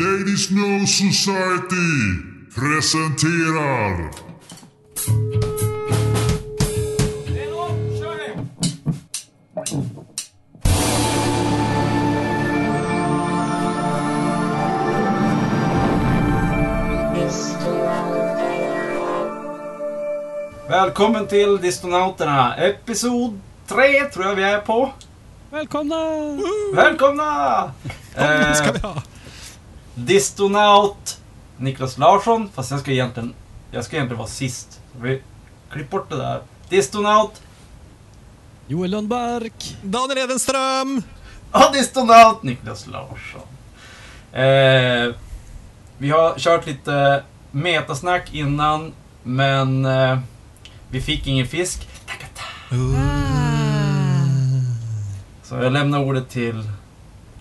Ladies No Society presenterar Välkommen till Distonauterna, episod 3 tror jag vi är på. Välkomna! Välkomna! Välkomna ska Eh, vi ha. Distonaut Niklas Larsson, fast jag ska egentligen, jag ska egentligen vara sist. Vi, klipp bort det där. Distonaut, Joel Lundmark. Daniel Edenström! ja Distonaut Niklas Larsson. Eh, vi har kört lite metasnack innan, men eh, vi fick ingen fisk. Takata. Så jag lämnar ordet till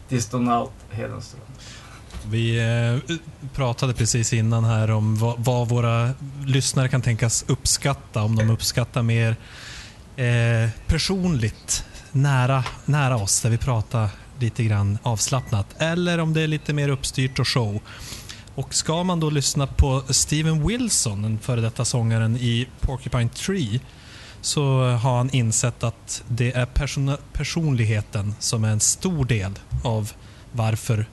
Distonaut Hedenström. Vi eh, pratade precis innan här om vad, våra lyssnare kan tänkas uppskatta. Om de uppskattar mer eh, personligt, nära, nära oss, där vi pratar lite grann avslappnat. Eller om det är lite mer uppstyrt och show. Och ska man då lyssna på Steven Wilson, den före detta sångaren i Porcupine Tree, så har han insett att det är person personligheten som är en stor del av varför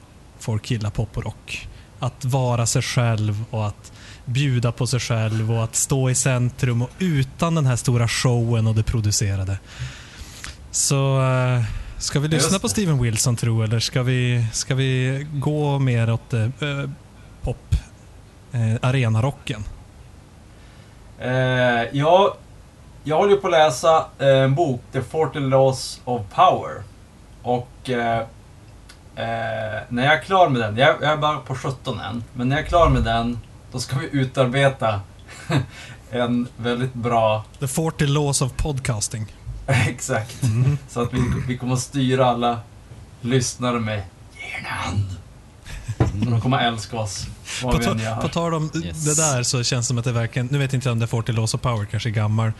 folk gillar pop och rock. Att vara sig själv och att bjuda på sig själv och att stå i centrum och utan den här stora showen och det producerade. Så eh, ska vi lyssna på. Steven Wilson tro eller ska vi, ska vi gå mer åt eh, pop, eh, arenarocken? Eh, jag, jag håller på att läsa en bok, The 40 Laws of Power. Och eh, eh, när jag är klar med den, jag, jag är bara på 17 än, men när jag är klar med den, då ska vi utarbeta en väldigt bra, The 40 Laws of Podcasting. exakt, så att vi, vi kommer att styra alla lyssnare med Ge en hand. De kommer att älska oss, På, ta, på tal om Yes. det där så känns det som att det verkligen, nu vet inte jag om det är 40 Laws of Power kanske är gammal,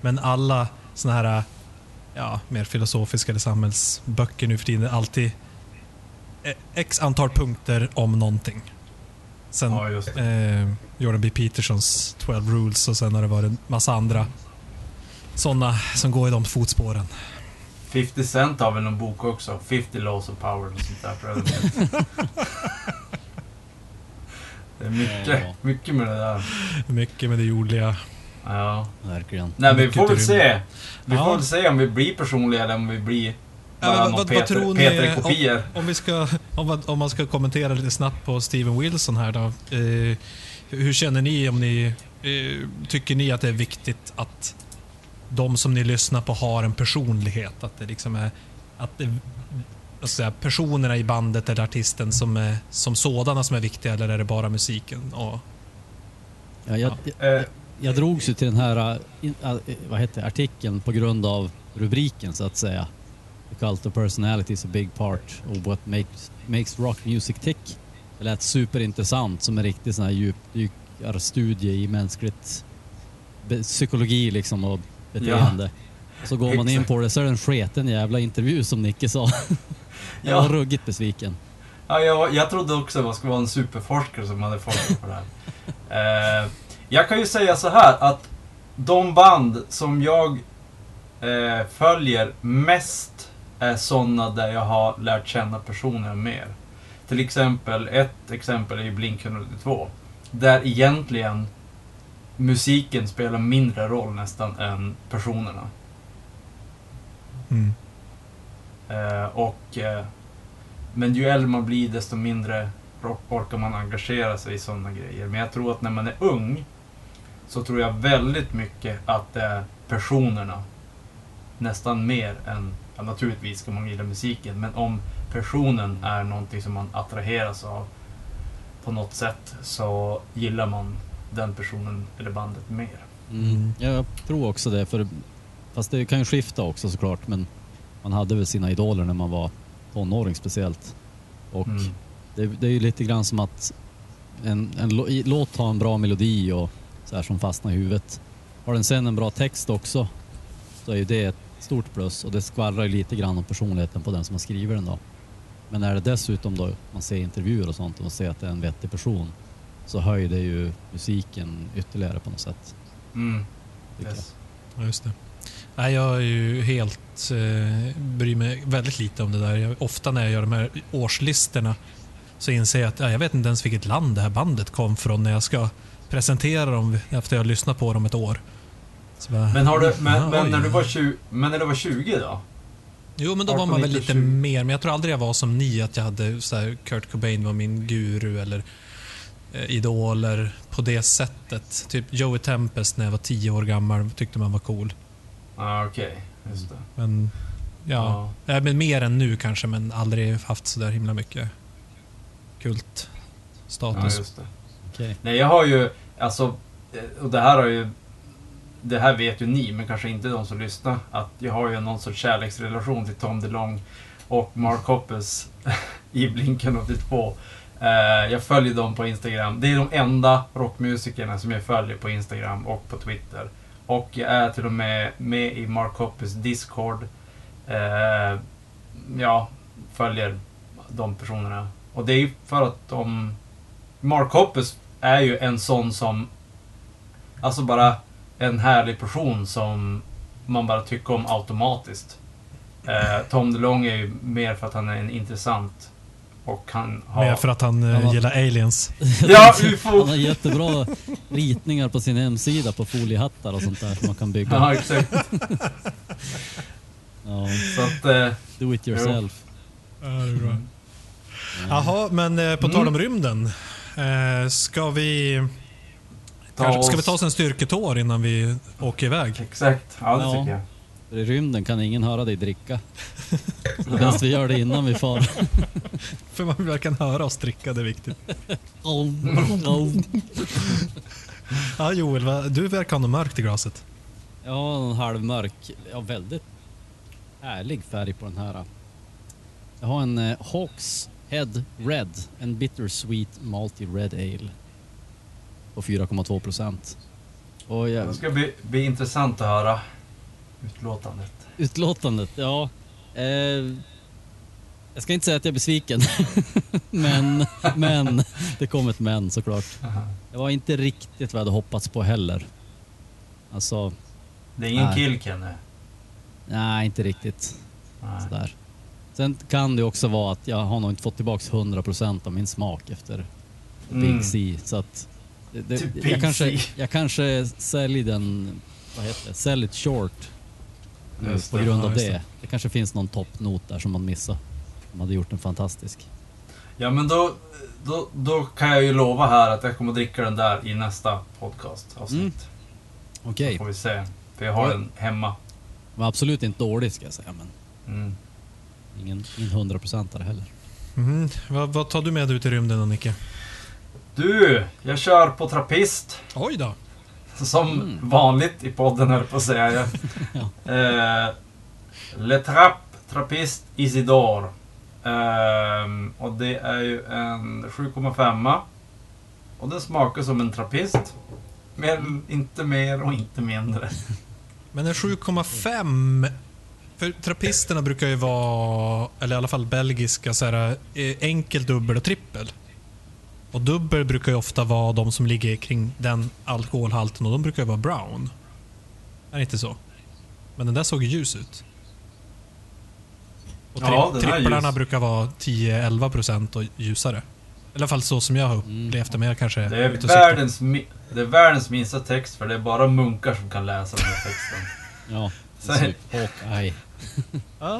men alla såna här ja, mer filosofiska eller samhällsböcker nu för tiden är alltid x antal punkter om någonting. Sen Ja, eh, Jordan B. Petersons 12 Rules och sen har det varit en massa andra sådana som går i de fotspåren. 50 Cent har väl någon bok också, 50 Laws of Power och sånt där tror jag det är mycket, mycket med det där. Mycket med det jordliga. Ja. Verkligen. Nej vi får väl se. Vi Ja. får väl se om vi blir personliga eller om vi blir Ja, vad- någon vad- Peter, tror ni- Peter-kopior. Om, vi ska, om, man- om man ska kommentera lite snabbt på Steven Wilson här då. Eh, hur känner ni om ni... Eh, tycker ni att det är viktigt att de som ni lyssnar på har en personlighet? Att det liksom är... Att det, jag säga, personerna i bandet eller artisten som, är, som sådana som är viktiga eller är det bara musiken? Och, Ja, jag, jag, Eh, jag drogs ju till den här in, äh, vad heter det, artikeln på grund av rubriken så att säga. The cult of personality is a big part of what makes, makes rock music tick. Det lät superintressant som en riktig sån här djupdykarstudie i mänskligt psykologi liksom och beteende. Så går man in på det så är det en sketen jävla intervju som Nicke sa. Jag var ja, ruggigt besviken. ja, jag, jag trodde också att man skulle vara en superforskare som hade forskat på det här. Eh, jag kan ju säga så här att de band som jag eh, följer mest är sådana där jag har lärt känna personen mer. Till exempel, ett exempel är ju Blink 182. Där egentligen musiken spelar mindre roll nästan än personerna. mm. Eh, och, eh, men ju äldre man blir desto mindre orkar man engagera sig i sådana grejer. Men jag tror att när man är ung så tror jag väldigt mycket att det är personerna. Nästan mer än, ja, naturligtvis ska man gilla musiken, men om personen är någonting som man attraheras av på något sätt så gillar man den personen eller bandet mer. Mm. Jag tror också det, för fast det kan ju skifta också såklart, men man hade väl sina idoler när man var tonåring speciellt. Och Mm. det, det är ju lite grann som att en, en låt har en bra melodi och så här som fastnar i huvudet. Har den sen en bra text också så är ju det ett stort plus och det skvallrar ju lite grann om personligheten på den som har skrivit den då. Men är det dessutom då man ser intervjuer och sånt och man ser att det är en vettig person så höjer det ju musiken ytterligare på något sätt. Mm. Yes. Ja, just det. Nej, jag är ju helt... Eh, bryr mig väldigt lite om det där. Jag, ofta när jag gör de här årslistorna så inser jag att ja, jag vet inte ens vilket land det här bandet kom från när jag ska presentera dem efter jag har lyssnat på dem ett år. Bara, Men, har du, men, ja, men, oj. när du var 20, men när du var 20 då? Jo, men då var 18, man väl 19, lite 20. mer. Men jag tror aldrig jag var som ni, att jag hade så här, Kurt Cobain var min guru eller eh, idoler på det sättet. Typ Joey Tempest när jag var tio år gammal tyckte man var cool. Ja, ah, okej. Just det. Men ja, ja. men mer än nu kanske, men aldrig haft så där himla mycket Ja, kultstatus. just det. Okej. Nej, jag har ju, alltså, eh, och det här har ju, det här vet ju ni, men kanske inte de som lyssnar, att jag har ju någon sorts kärleksrelation till Tom DeLong och Mark Hoppus i Blinken 82. Eh, jag följer dem på Instagram. Det är de enda rockmusikerna som jag följer på Instagram och på Twitter. Och jag är till och med med i Mark Hoppus Discord. Eh, ja, följer de personerna. Och det är ju för att de... Mark Hoppus är ju en sån som... Alltså bara en härlig person som man bara tycker om automatiskt. Eh, Tom DeLonge är ju mer för att han är en intressant och han har... Mer för att han eh, Ja. gillar aliens. Ja, Han UFO! har jättebra ritningar på sin hemsida på foliehattar och sånt där som man kan bygga. Ja, exakt. Ja, Så att... Eh, do it yourself. Ja, det är bra. Ja. Jaha, men eh, på Mm. tal om rymden. Eh, ska vi... Kanske, ska oss- vi ta oss en styrketår innan vi åker iväg? Exakt. Ja, det Ja. tycker jag. I rymden kan ingen höra dig dricka. Bäst vi gör det innan vi far. För man vill verkligen höra oss dricka, det är viktigt. Ja, Joel, va, du verkar ha något mörkt i glaset. Ja, en halvmörk. Ja, väldigt härlig färg på den här. Jag har en eh, Hawks Head Red. En bittersweet malty red ale. På 4,2 procent. Och jag, Det ska bli, bli intressant att höra utlåtandet. utlåtandet, ja. Eh, jag ska inte säga att jag är besviken. men, men. Det kom ett men såklart. Det var inte riktigt vad jag hade hoppats på heller. Alltså, Det är ingen Nej. kill, Kenny. nej inte riktigt. Nej. Sådär. Sen kan det också vara att jag har nog inte fått tillbaks 100% av min smak efter Mm. Big C. Så att det, Typ jag, kanske, jag kanske säljer den, vad heter det, sell it short. Nu, Just på grund ja, av just det. det. det. kanske finns någon toppnot där som man missar. De hade gjort en fantastisk. Ja, men då, då, då kan jag ju lova här att jag kommer att dricka den där i nästa podcast-avsnitt. Mm. Okej, Så får vi se. För jag har Ja. den hemma. var absolut inte dålig ska jag säga, men Mm. ingen, ingen 100% heller. Mhm. Vad, vad tar du med ut i rymden då, Nicke? Du, jag kör på trappist. Oj då. Som Mm. vanligt i podden höll på att säga. Jag, eh, Le Trapp Trappist Isidore. Ehm, och det är ju en 7,5. Och den smakar som en trappist. Men inte mer och inte mindre. Men en 7,5... För trappisterna brukar ju vara, eller i alla fall belgiska, så här, eh, enkel, dubbel och trippel. Och dubbel brukar ju ofta vara de som ligger kring den alkoholhalten och de brukar ju vara brown. Är det inte så? Men den där såg ju ljus ut. Och tri Ja, tripplarna ljus. brukar vara 10-11% och ljusare. I alla fall så som jag har upplevt det, men jag kanske Det är, världens, det är världens minsta text för det är bara munkar som kan läsa den här texten. Ja, Så- precis. Hawkeye. Ah.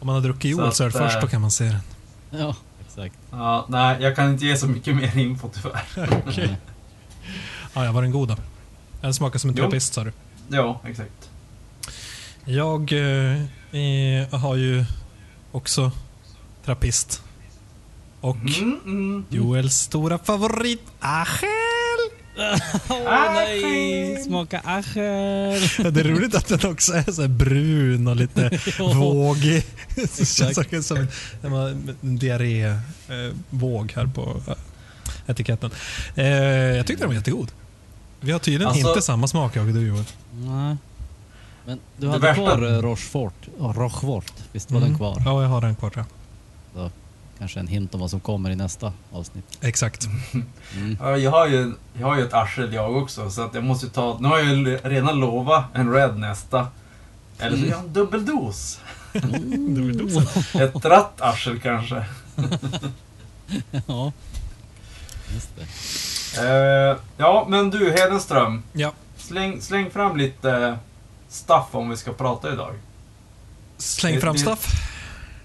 Om man har druckit Joel så att, först, eh, då kan man se den. Ja, exakt. Ja, nej, jag kan inte ge så mycket mer info tyvärr. Ah, ja, var den god då? Den smakar som en Jo. trappist sa du. Ja, exakt. Jag eh, har ju också trappist. Och Mm, mm. Joels stora favorit, Achel! Åh nej, smaka acher. Det är roligt att den också är så här brun och lite vågig. Det känns som en, en, en diarrévåg här på eh, etiketten. Eh, jag tyckte den var jättegod. Vi har tydligen Alltså- inte samma smak jag och du Joel. Nej. Men du hade kvar eh, Rochefort. Ja, Rochefort. Visst var den Mm. kvar? Ja, jag har den kvar tror jag. Så kanske en hint om vad som kommer i nästa avsnitt. Exakt. Mm. Ja, jag, har ju, jag har ju ett arsel jag också, så att jag måste ta... Nu har jag ju redan lovat en Red nästa. Eller så gör jag en dubbeldos. Ett ratt arsel kanske. ja. Just det. Eh, ja, men du Hedenström. Ja. Släng, släng fram lite stuff om vi ska prata idag. Släng fram stuff.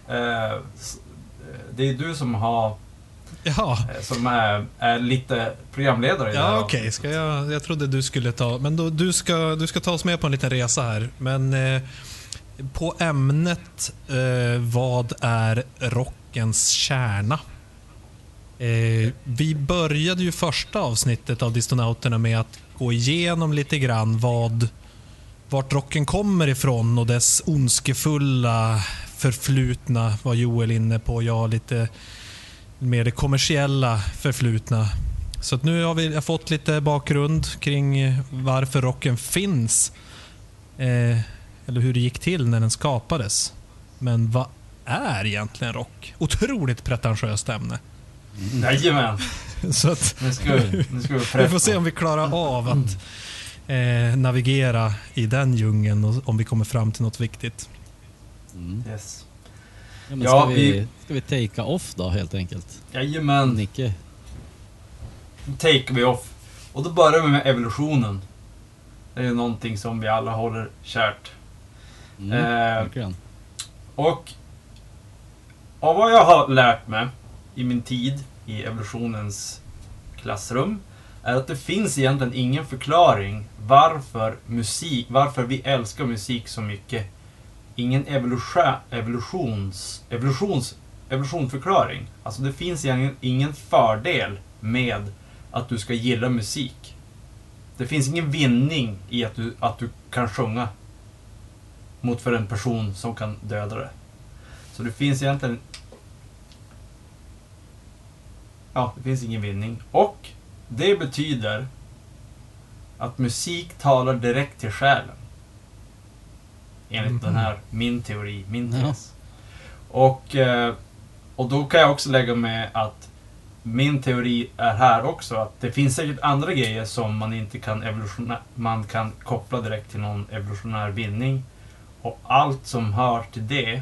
Eh, det är du som har Jaha. eh, som är, är lite programledare i det här Ja, okej. Ska jag, jag trodde du skulle ta... Men då, du, ska, du ska ta oss med på en liten resa här. Men eh, på ämnet eh, vad är rockens kärna? Eh, vi började ju första avsnittet av Distonauterna med att gå igenom lite grann vad vart rocken kommer ifrån och dess ondskefulla förflutna var Joel inne på. Jag lite mer det kommersiella förflutna. Så att nu har vi har fått lite bakgrund kring varför rocken finns. Eh, eller hur det gick till när den skapades. Men vad är egentligen rock? Otroligt pretentiöst ämne. Jajamän, Så att nu ska vi, nu ska vi vi får se om vi klarar av att eh, navigera i den djungeln och om vi kommer fram till något viktigt. Mm. Yes. Ja, men Ja, ska, vi, vi- ska vi take off då helt enkelt? Jajamän, Nicke? take vi off. Och då börjar vi med evolutionen. Det är ju någonting som vi alla håller kärt. Mm, Eh, verkligen. Och av vad jag har lärt mig i min tid i evolutionens klassrum är att det finns egentligen ingen förklaring varför musik, varför vi älskar musik så mycket. Ingen evolution, evolutions, evolutions, evolutionförklaring. Alltså det finns egentligen ingen fördel med att du ska gilla musik. Det finns ingen vinning i att du, att du kan sjunga mot för en person som kan döda det. Så det finns egentligen... Ja, det finns ingen vinning. Och det betyder att musik talar direkt till själen. Enligt Mhm. den här, min teori, min Ja. tes. Och, eh, och då kan jag också lägga med att min teori är här också att det finns säkert andra grejer som man inte kan man kan koppla direkt till någon evolutionär vinning. Och allt som hör till det,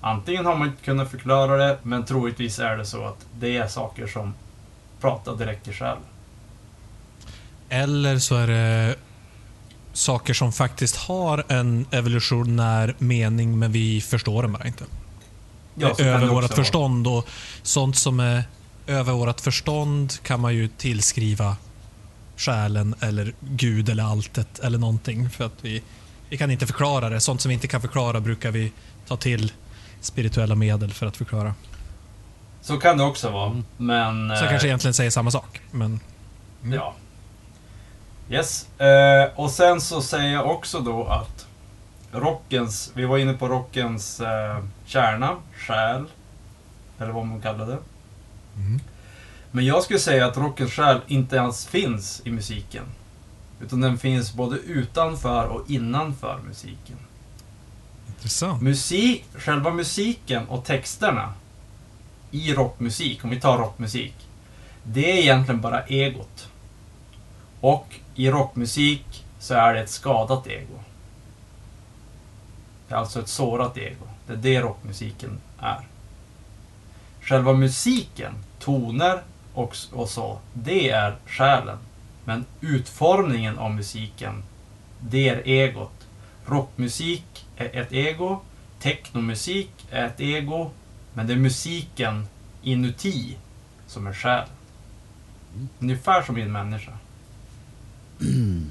antingen har man inte kunnat förklara det, men troligtvis är det så att det är saker som pratar direkt till själen. Eller så är det saker som faktiskt har en evolutionär mening men vi förstår den bara inte. Ja, över vårt förstånd och sånt som är över vårt förstånd kan man ju tillskriva själen eller Gud eller alltet eller någonting för att vi, vi kan inte förklara det. Sånt som vi inte kan förklara brukar vi ta till spirituella medel för att förklara. Så kan det också vara, men... Så jag eh, kanske egentligen säger samma sak. Men. Ja. Yes. Eh, och sen så säger jag också då att rockens, vi var inne på rockens eh, kärna, själ, eller vad man kallar det. Mm. Men jag skulle säga att rockens själ inte ens finns i musiken. Utan den finns både utanför och innanför musiken. intressant. Musik, själva musiken och texterna i rockmusik, om vi tar rockmusik, det är egentligen bara egot. Och i rockmusik så är det ett skadat ego. Det är alltså ett sårat ego. Det är det rockmusiken är. Själva musiken, toner och, och så, det är själen. Men utformningen av musiken, det är egot. Rockmusik är ett ego, technomusik är ett ego, men det är musiken inuti som är själen. Ungefär som i en människa.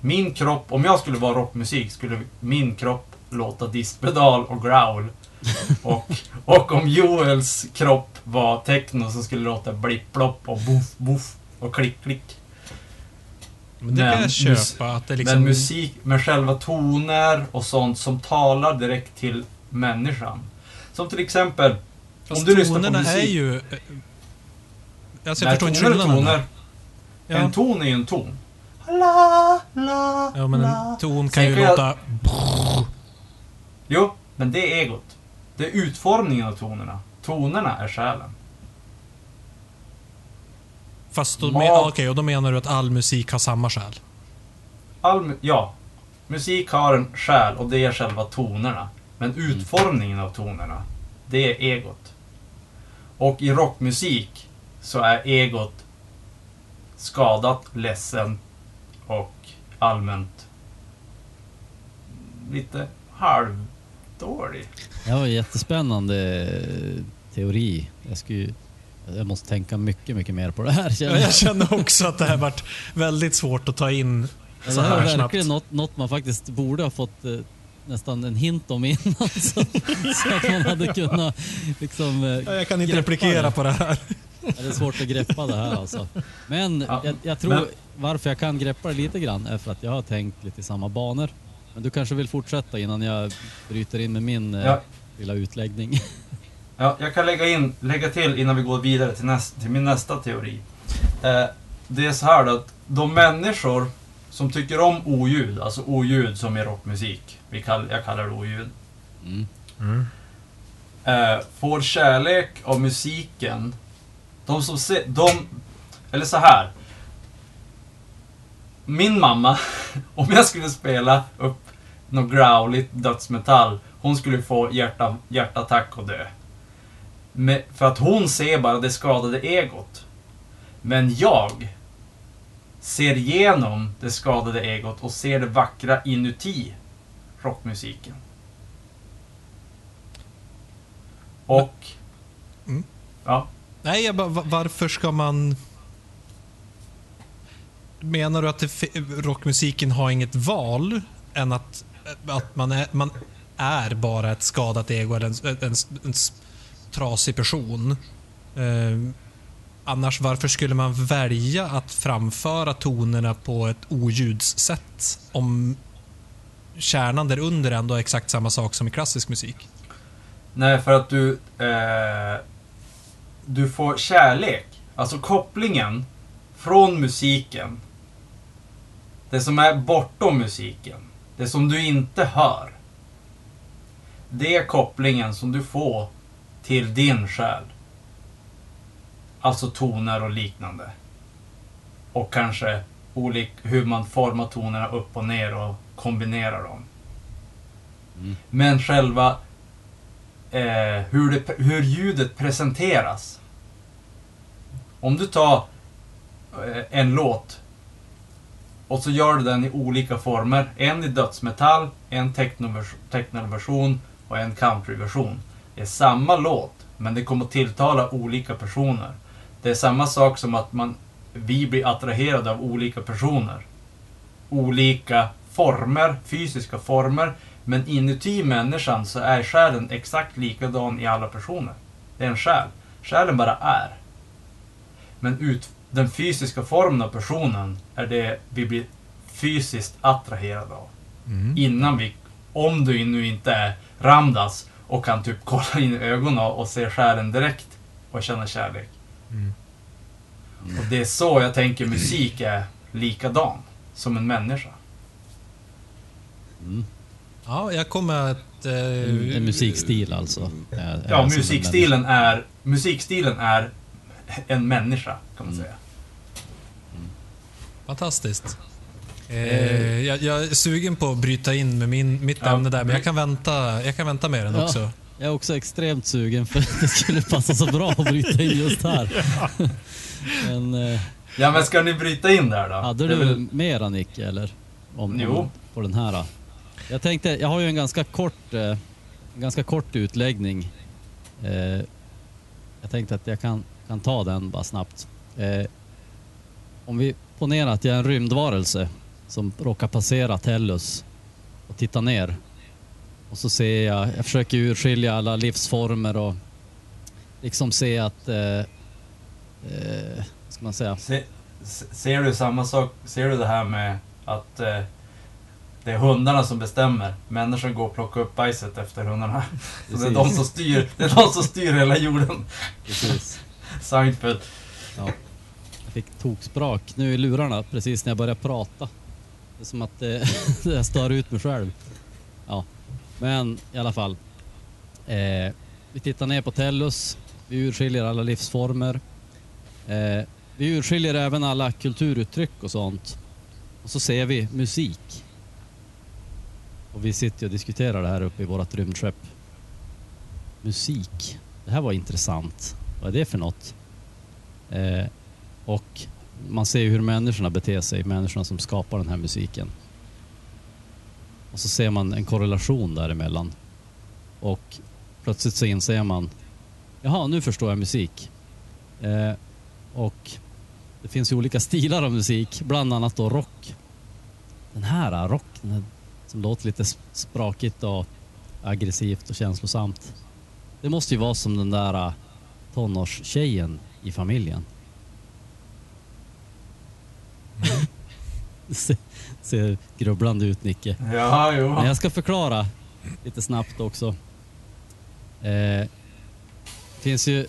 Min kropp, om jag skulle vara rockmusik, skulle min kropp låta diskpedal och growl. Och, och om Joels kropp var techno så skulle det låta blipp-plopp och boff-boff och klick-klick. Men det kan jag köpa. Att det liksom, Men musik med själva toner och sånt som talar direkt till människan. Som till exempel, Fast om du lyssnar på tonerna musik. är ju... eh, Alltså jag nej, förstår inte skillnaden. toner. Ja. En ton är ju en ton. La, la, ja, men la. en ton kan Sen ju kan jag- låta... Jo, men det är egot. Det är utformningen av tonerna. Tonerna är själen. Fast då, men, okej, och då menar du att all musik har samma själ? All, mu- ja, musik har en själ och det är själva tonerna. Men utformningen av tonerna, det är egot. Och i rockmusik så är egot skadat, ledsen och allmänt lite halvdålig. Det var en jättespännande eh, teori. Jag, skulle, jag måste tänka mycket, mycket mer på det här. Känner jag. jag känner också att det här varit väldigt svårt att ta in Ja, så det här här är snabbt. verkligen något, något man faktiskt borde ha fått eh, nästan en hint om innan. Så, så att man hade kunnat liksom... eh, Ja, Jag kan inte replikera det. på det här. Det är svårt att greppa det här alltså. Men Ja, jag, jag tror men- varför jag kan greppa det lite grann är för att jag har tänkt lite i samma banor. Men du kanske vill fortsätta innan jag bryter in med min eh, Ja. lilla utläggning. Ja, jag kan lägga, in, lägga till innan vi går vidare till, näst, till min nästa teori. Eh, det är så här då att de människor som tycker om oljud, alltså oljud som i rockmusik, vi kall, jag kallar det oljud, Mm. eh, får kärlek av musiken. De som ser, de, eller så här. Min mamma, om jag skulle spela upp något growligt dödsmetall, hon skulle få hjärta, hjärtattack och dö. Men, för att hon ser bara det skadade egot. Men jag ser igenom det skadade egot och ser det vackra inuti rockmusiken. Och... Mm. Ja. Nej, jag bara, varför ska man... Menar du att det, rockmusiken har inget val än att, att man, är, man är bara ett skadat ego eller en, en, en, trasig person? Eh, annars, varför skulle man välja att framföra tonerna på ett oljudssätt om kärnan där under ändå är exakt samma sak som i klassisk musik? Nej, för att du... Eh, du får kärlek. Alltså kopplingen från musiken. Det som är bortom musiken. Det som du inte hör. Det är kopplingen som du får till din själ. Alltså toner och liknande. Och kanske olik, hur man formar tonerna upp och ner och kombinerar dem. Mm. Men själva eh, hur, det, hur ljudet presenteras. Om du tar eh, en låt och så gör du den i olika former. En i dödsmetall, en technoversion och en countryversion. Det är samma låt, men det kommer att tilltala olika personer. Det är samma sak som att man, vi blir attraherade av olika personer. Olika former, fysiska former, men inuti människan så är själen exakt likadan i alla personer. Det är en själ. Själen bara är. Men ut, den fysiska formen av personen är det vi blir fysiskt attraherade av. Innan vi, om du nu inte är Ramdas och kan typ kolla in i ögonen och se själen direkt och känna kärlek. Mm. Och det är så jag tänker musik är likadan som en människa. Mm. Ja, jag kommer att... eh, En, musikstil alltså. är- är Ja, en musikstilen är, musikstilen är en människa kan man Mm. säga. Fantastiskt. Eh, jag, jag är sugen på att bryta in med min, mitt Ja. ämne där, men jag kan vänta, jag kan vänta med den Ja. också. Jag är också extremt sugen för att det skulle passa så bra att bryta in just här. Men eh, Ja, men ska ni bryta in där då? hade du väl- mer Annick eller? Om, Jo. om, på den här. då? Jag tänkte, jag har ju en ganska kort, eh, ganska kort utläggning. Eh, jag tänkte att jag kan, kan ta den bara snabbt. Eh, om vi ponerar att jag är en rymdvarelse som råkar passera Tellus och titta ner. Och så ser jag, jag försöker urskilja alla livsformer och liksom se att, eh, eh, vad ska man säga? Se, se- ser du samma sak? Ser du det här med att eh, det är hundarna som bestämmer? Människan går och plockar upp bajset efter hundarna. Så det är de som styr, det är de som styr hela jorden. Precis. Seinfeld. Ja. Jag fick toksprak nu i lurarna precis när jag började prata. Det är som att eh, jag stör ut mig själv. Ja. Men i alla fall. Eh, vi tittar ner på Tellus. Vi urskiljer alla livsformer. Eh, vi urskiljer även alla kulturuttryck och sånt. Och så ser vi musik. Och vi sitter och diskuterar det här uppe i vårt rymdskepp. Musik. Det här var intressant. Vad är det för något? Eh, och man ser ju hur människorna beter sig, människorna som skapar den här musiken. Och så ser man en korrelation däremellan. Och plötsligt så inser man, jaha, nu förstår jag musik. Eh, och det finns ju olika stilar av musik, bland annat då rock. Den här ah, rocken. som låter lite sprakigt och aggressivt och känslosamt. Det måste ju vara som den där ah, tonårstjejen i familjen. Se- Ser grubblande ut Nicke. Ja, jo. Men jag ska förklara lite snabbt också. Eh, finns ju,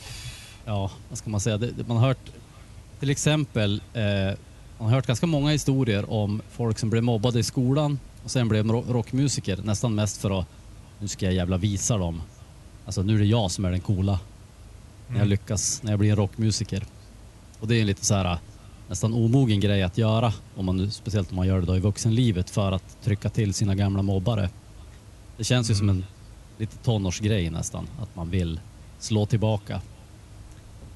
ja vad ska man säga, det, det- man har hört till exempel, eh, man har hört ganska många historier om folk som blev mobbade i skolan och sen blev ro- rockmusiker nästan mest för att, nu ska jag jävla visa dem. Alltså nu är det jag som är den coola. När jag lyckas, när jag blir en rockmusiker. Och det är en lite så här nästan omogen grej att göra, om man nu, speciellt om man gör det då i vuxenlivet för att trycka till sina gamla mobbare. Det känns ju som en lite tonårsgrej nästan, att man vill slå tillbaka.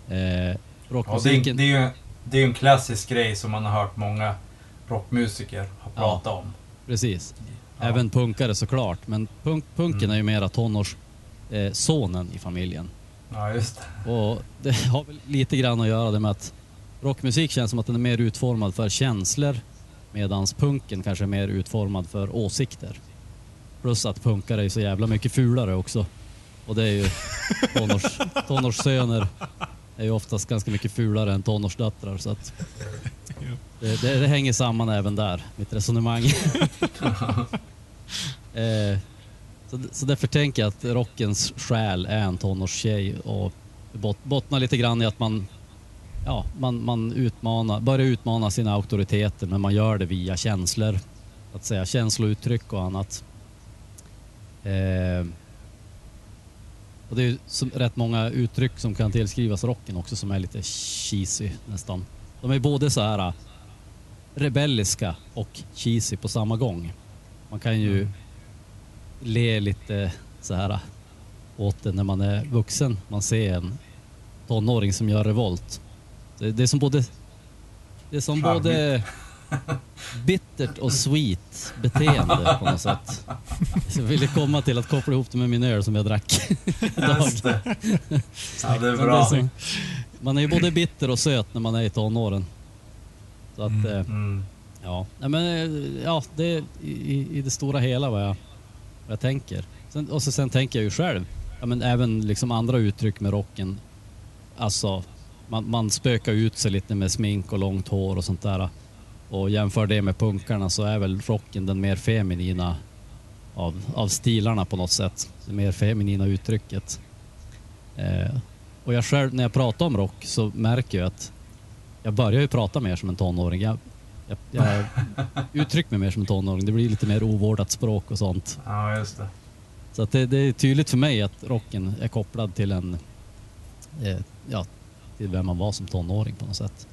Eh, Ja, det, är, rockmusiken, det, är ju, det är ju en klassisk grej som man har hört många rockmusiker ha pratat om. precis. Ja. Även punkare såklart, men punk, punken Mm. är ju mera tonårs eh, i familjen. Ja, just det. Och det har väl lite grann att göra det med att rockmusik känns som att den är mer utformad för känslor medan punken kanske är mer utformad för åsikter. Plus att punkare är så jävla mycket fulare också. Och det är ju tonårs, tonårssöner är ju oftast ganska mycket fulare än tonårsdöttrar så att det, det, det hänger samman även där, mitt resonemang. eh, så, så därför tänker jag att rockens själ är en tonårstjej och bot, bottnar lite grann i att man, ja, man, man utmanar, börjar utmana sina auktoriteter men man gör det via känslor. Att säga känslouttryck och annat. Eh, och det är ju som, rätt många uttryck som kan tillskrivas rocken också som är lite cheesy nästan. De är både så här rebelliska och cheesy på samma gång. Man kan ju mm le lite så här åt det när man är vuxen. Man ser en tonåring som gör revolt. Det, det är som både det är som Charmigt. både bittert och sweet beteende på något sätt. Jag ville komma till att koppla ihop det med min öl som jag drack. Just det. Ja, det är bra. man är ju både bitter och söt när man är i tonåren. Så att, Mm. eh, Mm. ja. Men, eh, ja, det i, i det stora hela vad jag, vad jag tänker. Sen, och så, sen tänker jag ju själv, ja, men även liksom andra uttryck med rocken. Alltså, man, man spökar ut sig lite med smink och långt hår och sånt där. Och jämför det med punkarna så är väl rocken den mer feminina av, av stilarna på något sätt. Det mer feminina uttrycket. Eh, och jag själv, när jag pratar om rock så märker jag att jag börjar ju prata mer som en tonåring. Jag, jag, jag uttrycker mig mer som tonåring. Det blir lite mer ovårdat språk och sånt. Ja, just det. Så att det, det är tydligt för mig att rocken är kopplad till en, eh, ja, till vem man var som tonåring på något sätt.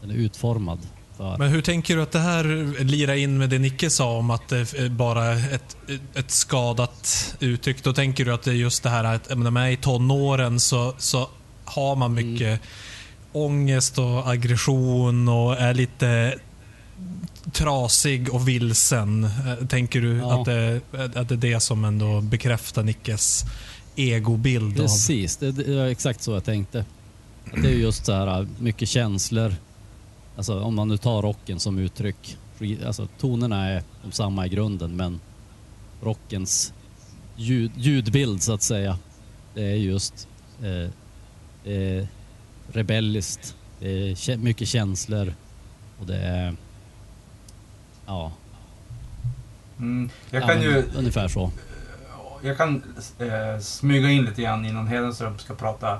Den är utformad för... Men hur tänker du att det här lirar in med det Nicke sa om att det är bara ett, ett skadat uttryck? Då tänker du att det är just det här att när man är i tonåren så, så har man Mm. mycket ångest och aggression och är lite trasig och vilsen. Eh, Tänker du Ja. att, det, att det är det som ändå bekräftar Nickes egobild? Av, Precis, det, det var exakt så jag tänkte. Att det är just så här mycket känslor. Alltså om man nu tar rocken som uttryck. Alltså tonerna är de samma i grunden men rockens ljud, ljudbild så att säga. Det är just eh, eh, rebelliskt. Det är mycket känslor och det är ja, Mm. Jag ja kan men ju... ungefär så. Jag kan eh, smyga in lite grann innan Hedenström ska prata.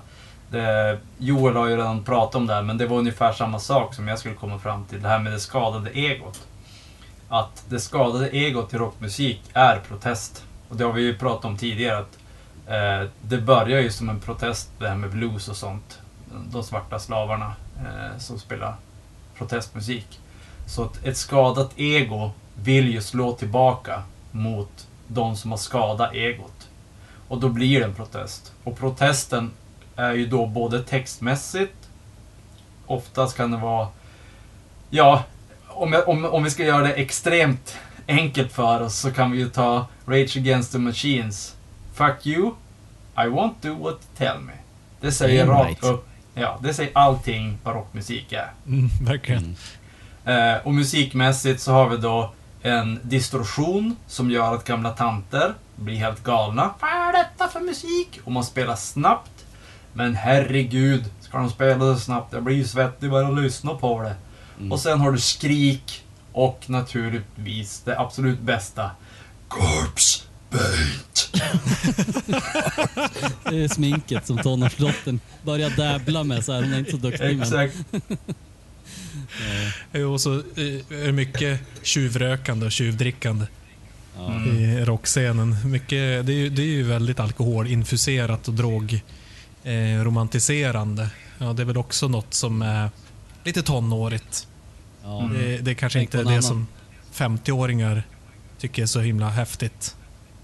Det, Joel har ju redan pratat om det här, men det var ungefär samma sak som jag skulle komma fram till. Det här med det skadade egot. Att det skadade egot i rockmusik är protest. Och det har vi ju pratat om tidigare. Att Eh, det börjar ju som en protest det här med blues och sånt. De svarta slavarna eh, som spelar protestmusik. Så att ett skadat ego vill ju slå tillbaka mot de som har skadat egot. Och då blir det en protest. Och protesten är ju då både textmässigt, oftast kan det vara, ja, om, jag, om, om vi ska göra det extremt enkelt för oss så kan vi ju ta Rage Against the Machines. Fuck you, I won't do what you tell me. Det säger rakt right. upp, ja, det säger allting vad rockmusik är. Mm, verkligen. Eh, och musikmässigt så har vi då en distorsion som gör att gamla tanter blir helt galna. Vad är detta för musik? Och man spelar snabbt. Men herregud, ska de spela så snabbt? Jag blir ju svettig bara att lyssna på det. Mm. Och sen har du skrik och naturligtvis det absolut bästa. Corpse paint. Det är sminket som tonårsdottern börjar dabbla med så här. Hon är inte så duktig men... Ja, Och så eh, är det mycket tjuvrökande och tjuvdrickande. Mm. i rockscenen. Mycket, det, är, ju- det är ju väldigt alkoholinfuserat och drogromantiserande. Eh, ja, det är väl också något som är lite tonårigt. Mm. Det, det är kanske Tänk inte det som 50-åringar tycker är så himla häftigt.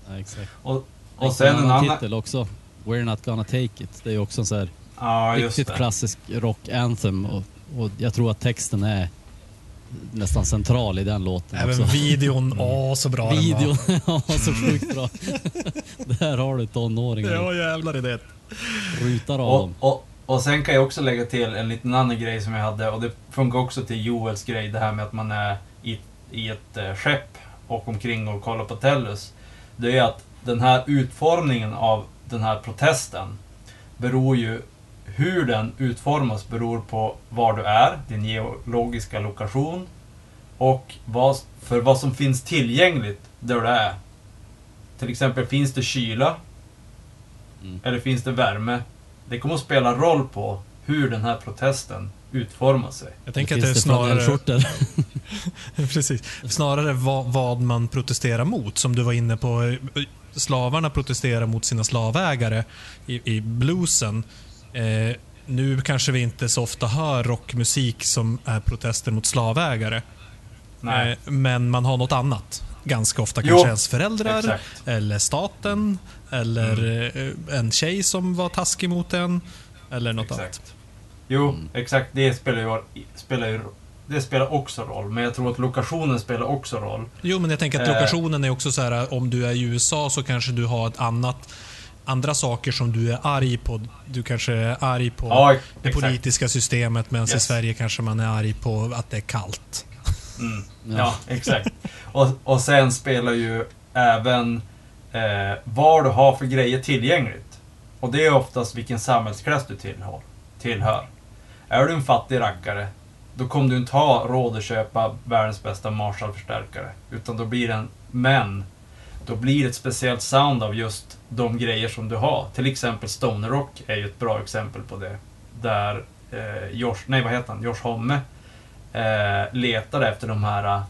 ja exakt. Och, och sen en annan... titel också. We're not gonna take it. Det är också en så här Ja, riktigt det. klassisk rock-anthem. Och, och jag tror att texten är nästan central i den låten Även också. videon, åh så bra Videon, den ja så sjukt bra. Där har du var. tonåringen. Ja jävlar i det. Rutar av Och, dem. och, och sen kan jag också lägga till en liten annan grej som jag hade och det funkar också till Joels grej, det här med att man är i, i ett eh, skepp och omkring och kollar på Tellus. Det är att den här utformningen av den här protesten beror ju, hur den utformas beror på var du är, din geologiska lokation och vad, för vad som finns tillgängligt där du är. Till exempel, finns det kyla? Mm. Eller finns det värme? Det kommer att spela roll på hur den här protesten utformar sig. Jag tänker att det är snarare, precis, snarare vad, vad man protesterar mot. Som du var inne på, slavarna protesterar mot sina slavägare i, i bluesen. Eh, nu kanske vi inte så ofta hör rockmusik som är protester mot slavägare. Nej, Eh, men man har något annat. Ganska ofta Jo, kanske ens föräldrar, exakt. eller staten, eller eh, en tjej som var taskig mot en. Eller något annat. Exakt. Jo, Mm. exakt. Det spelar ju, spelar ju det spelar också roll, men jag tror att lokationen spelar också roll. Jo, men jag tänker att Eh. lokationen är också så här, om du är i USA så kanske du har ett annat andra saker som du är arg på. Du kanske är arg på Ja, det exakt. politiska systemet medan i Yes. Sverige kanske man är arg på att det är kallt. Mm. Ja. Ja, exakt. Och, och sen spelar ju även eh, vad du har för grejer tillgängligt. Och det är oftast vilken samhällsklass du tillhör. tillhör. Är du en fattig rackare, då kommer du inte ha råd att köpa världens bästa Marshall-förstärkare. Utan då blir det en, men, då blir det ett speciellt sound av just de grejer som du har. Till exempel Stoner Rock är ju ett bra exempel på det. Där eh, Josh, nej vad heter han, Josh Homme eh, letade efter de här eh,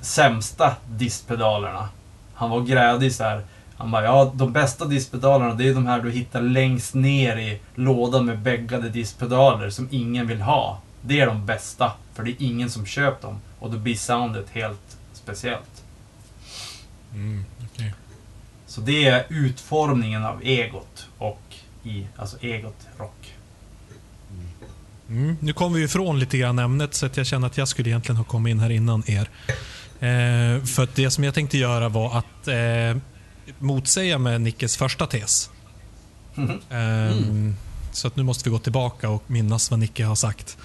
sämsta diskpedalerna. Han var grädig så här. Han bara, ja de bästa diskpedalerna det är de här du hittar längst ner i lådan med bäggade diskpedaler som ingen vill ha. Det är de bästa, för det är ingen som köper dem. Och då blir soundet helt speciellt. okej. Så det är utformningen av egot och i, alltså egot rock. Mm. Nu kom vi ifrån lite grann ämnet så att jag känner att jag skulle egentligen ha kommit in här innan er. Eh, för att det som jag tänkte göra var att eh, motsäga med Nickes första tes. Mhm. Eh, Så att nu måste vi gå tillbaka och minnas vad Nicke har sagt.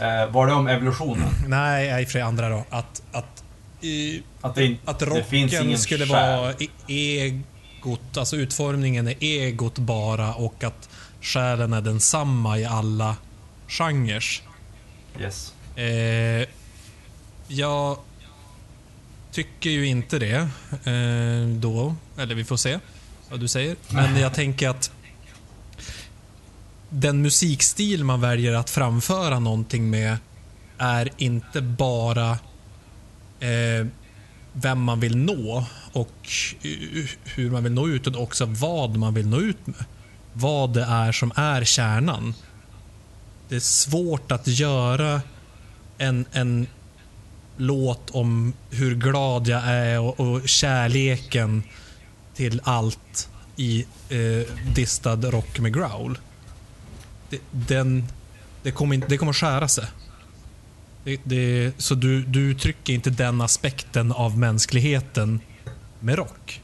Eh, var det om evolutionen? Nej, nej, för andra då. Att, att, i, Att det, att det rocken ingen skulle själ. vara e- egot, alltså utformningen är egot bara och att själen är densamma i alla genrer. Yes. Eh, jag tycker ju inte det eh, då. Eller vi får se vad du säger. Men jag tänker att den musikstil man väljer att framföra någonting med är inte bara Eh, vem man vill nå och eh, hur man vill nå ut och också vad man vill nå ut med. Vad det är som är kärnan. Det är svårt att göra en, en låt om hur glad jag är och, och kärleken till allt i eh, distad rock med growl. Det, den, det, kommer, inte- det kommer skära sig. Det, det, så du, du uttrycker inte den aspekten av mänskligheten med rock.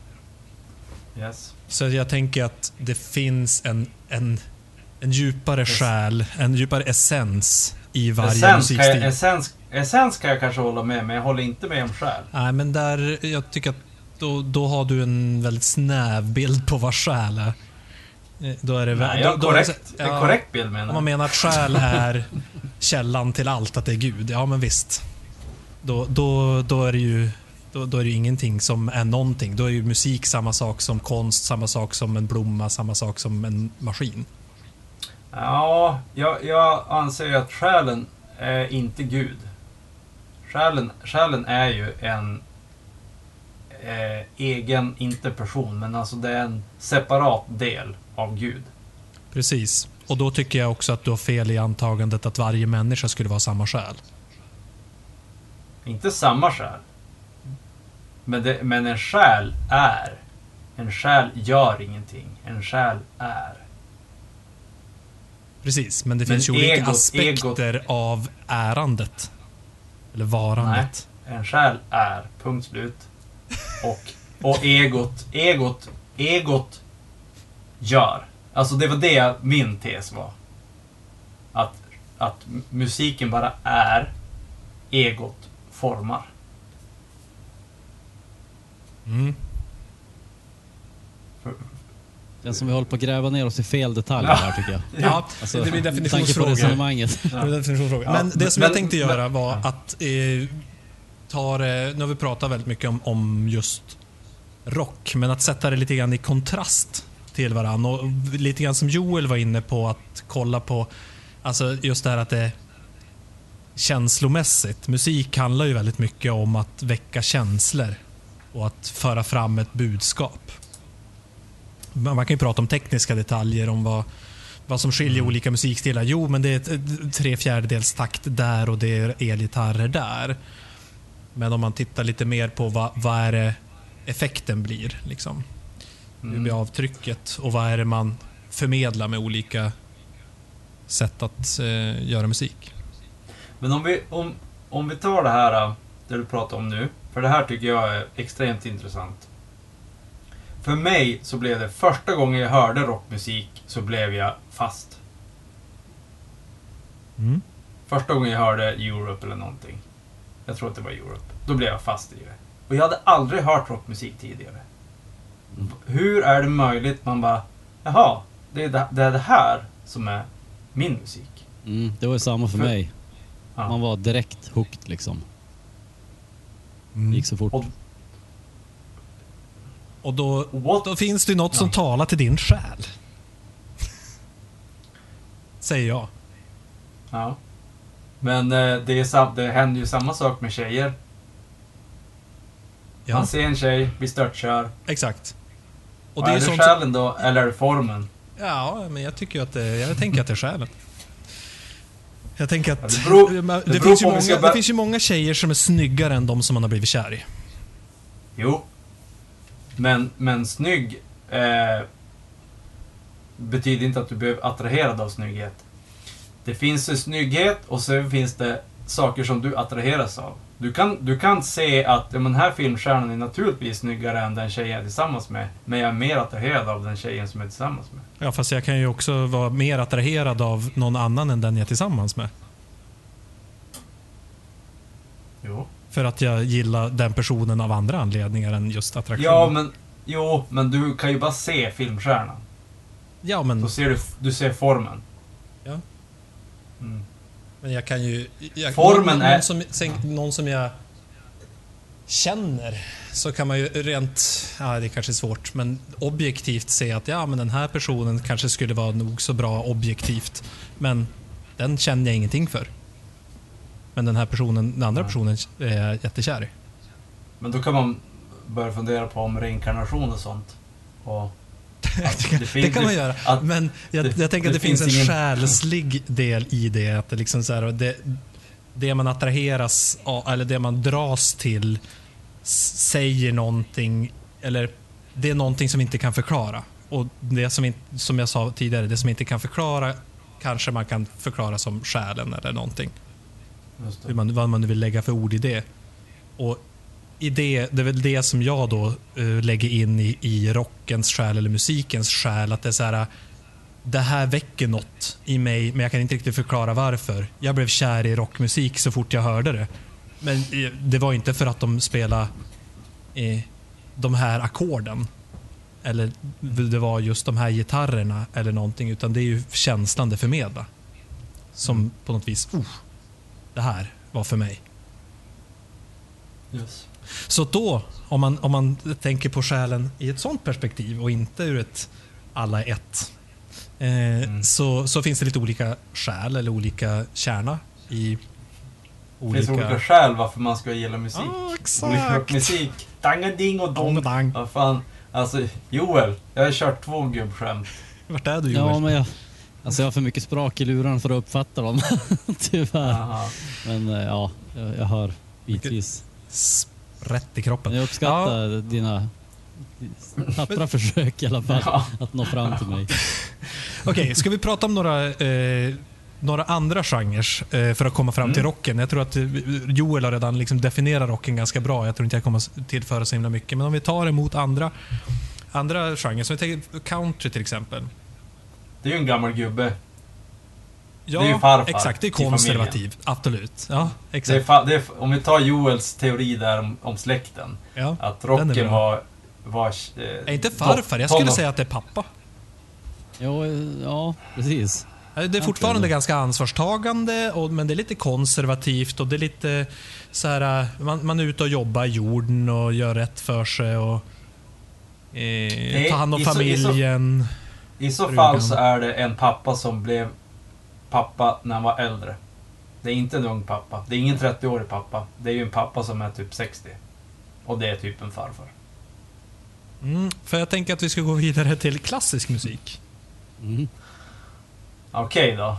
Yes. Så jag tänker att det finns en, en, en djupare själ, en djupare essens i varje Essens kan, musikstil. jag, essens, essens kan jag kanske hålla med men jag håller inte med om själ. Nej, men där, jag tycker att då, då har du en väldigt snäv bild på vad själ är. Eh, Då är det Nej, då, har då är det korrekt, ja, korrekt bild Om menar man jag. menar att själ är källan till allt, att det är Gud. Ja, men visst. Då, då, då är det ju då, då är det ju ingenting som är någonting. Då är ju musik samma sak som konst, samma sak som en blomma, samma sak som en maskin. Ja, jag, jag anser ju att själen är inte Gud. Själen, själen är ju en eh, egen, inte person, men alltså det är en separat del av Gud. Precis. Och då tycker jag också att du har fel i antagandet att varje människa skulle vara samma själ. Inte samma själ. Men, det, men en själ är. En själ gör ingenting. En själ är. Precis, men det Men finns ju olika egot- aspekter av ärandet. Eller varandet. En själ är. Punkt slut. Och, och egot, egot, egot gör. Alltså det var det min tes var. Att, att musiken bara är. Egot formar. Mm. Känns som vi håller på att gräva ner oss i fel detaljer här tycker jag. Ja, Alltså, det blir med tanke på definitionsfrågor. Ja. Det definitionsfråga. Ja, men det som jag tänkte göra var att eh, ta det, nu har vi pratat väldigt mycket om, om just rock, men att sätta det lite grann i kontrast till varandra. Och lite grann som Joel var inne på, att kolla på alltså just det här att det känslomässigt. Musik handlar ju väldigt mycket om att väcka känslor och att föra fram ett budskap. Man kan ju prata om tekniska detaljer, om vad, vad som skiljer olika musikstilar. Jo, men det är ett tre fjärdedels takt där och det är elgitarrer där. Men om man tittar lite mer på vad, vad är det effekten blir. Liksom. Hur Mm. blir avtrycket och vad är det man förmedlar med olika sätt att eh, göra musik. Men om vi, om, om vi tar det här äh, det du pratar om nu. För det här tycker jag är extremt intressant. För mig så blev det första gången jag hörde rockmusik så blev jag fast. Mm. Första gången jag hörde Europe eller någonting. Jag tror att det var Europe. Då blev jag fast i det. Och jag hade aldrig hört rockmusik tidigare. Hur är det möjligt? Man bara, jaha, det är det, det är det här som är min musik. Mm, det var ju samma för För- mig. Ja. Man var direkt hooked liksom. Det Mm. gick så fort. Och- Och då, då finns det ju något som Ja. talar till din själ. Säger jag. Ja. Men eh, det, är det händer ju samma sak med tjejer. Ja, Man ser en tjej, blir störtkär. exakt. Och det är är ju det sånt som, själen då, eller är det formen? Ja, men jag tycker ju att det, jag tänker att det är själen. Jag tänker att det beror- det, det finns ju ska många, det finns ju många tjejer som är snyggare än de som man har blivit kär i. Jo. Men, men snygg eh, betyder inte att du blir attraherad av snygghet. Det finns en snygghet och så finns det saker som du attraheras av. Du kan, du kan se att ja, men den här filmstjärnan är naturligtvis snyggare än den tjejen jag är tillsammans med. Men jag är mer attraherad av den tjejen som jag är tillsammans med. Ja, fast jag kan ju också vara mer attraherad av någon annan än den jag är tillsammans med. Jo. För att jag gillar den personen av andra anledningar än just attraktion. Ja, men... Jo, men du kan ju bara se filmstjärnan. ja, men, Då ser du, du ser formen. Ja. Mm. Men jag kan ju... Jag, Formen någon, är- som, sen- någon som jag känner, så kan man ju rent... Ja, det kanske är svårt, men objektivt se att ja, men den här personen kanske skulle vara nog så bra objektivt. Men den känner jag ingenting för. Men den här personen, den andra personen är jag jättekär i. Men då kan man börjat fundera på om reinkarnation och sånt. Och det, kan, det finns- det kan man göra. att- Men jag, det- jag tänker att det finns, finns en ingen- själslig del i det. Att det, liksom så här, det, det man attraheras av, eller det man dras till säger någonting, eller det är någonting som inte kan förklara. Och det som, inte, som jag sa tidigare, det som inte kan förklara kanske man kan förklara som själen eller någonting. Hur man, vad man vill lägga för ord i det. Och i det, det är väl det som jag då eh, lägger in i, i rockens själ eller musikens själ. Att det är så här, det här väcker något i mig, men jag kan inte riktigt förklara varför. Jag blev kär i rockmusik så fort jag hörde det. Men eh, det var inte för att de spelade eh, de här ackorden. Eller det var just de här gitarrerna eller någonting. Utan det är ju känslan det förmedlar. Som på något vis, oh, det här var för mig. Yes. Så då, om man, om man tänker på själen i ett sånt perspektiv och inte ur ett alla är ett. Eh, så, så finns det lite olika själ eller olika kärna i Det olika... finns olika skäl varför man ska gilla musik. Olika exakt. musik. Dangading och Dong, dong. dang. Vad fan. Alltså, Joel. Jag har kört två gubbskämt. Vart är du Joel? Ja, men jag, alltså jag har för mycket sprak i luren för att uppfatta dem. Tyvärr. Aha. Men eh, ja, jag, jag hör bitvis. Rätt i kroppen. Jag uppskattar dina tappra försök i alla fall Ja. att nå fram till mig. Okej, ska vi prata om några, eh, några andra genrer eh, för att komma fram till Mm. rocken? Jag tror att eh, Joel har redan liksom definierat rocken ganska bra. Jag tror inte jag kommer att tillföra så himla mycket. Men om vi tar emot andra, andra genrer, som vi tänker country till exempel. Det är ju en gammal gubbe. Ja, Det är ju farfar exakt. Det är i familjen. konservativt. Absolut. Ja, Det är, exakt. det är, om vi tar Joels teori där om, om släkten. Ja. Att rocken var... var eh, Är inte farfar, jag skulle säga att det är pappa. Jo, eh, ja, precis. Det är Ja, fortfarande ganska ansvarstagande, och, men det är lite konservativt och det är lite så här, man, man är ute och jobbar i jorden och gör rätt för sig och eh, tar hand om i så- i så- familjen. I så fall så är det en pappa som blev pappa när han var äldre. Det är inte en ung pappa. Det är ingen 30-årig pappa. Det är ju en pappa som är typ 60. Och det är typ en farfar. Mm, för jag tänker att vi ska gå vidare till klassisk musik. Mm. Okej då.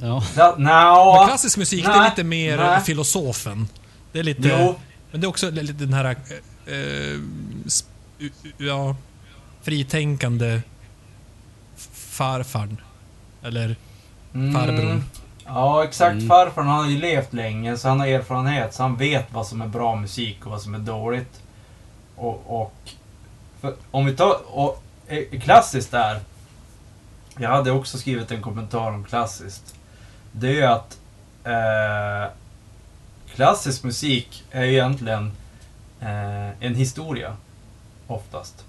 Ja. Da, Men Nja... klassisk musik, det är nej, lite mer nej. filosofen. Det är lite... Jo, Men det är också lite den här... Eh, eh, sp- ja, fritänkande farfarn. Eller mm, farbrorn. Ja, exakt. Mm. Farfar han har ju levt länge, så han har erfarenhet. Så han vet vad som är bra musik och vad som är dåligt. Och... och för, om vi tar... Och, eh, klassiskt där. Jag hade också skrivit en kommentar om klassiskt. Det är ju att... Eh, klassisk musik är ju egentligen eh, en historia. Oftast.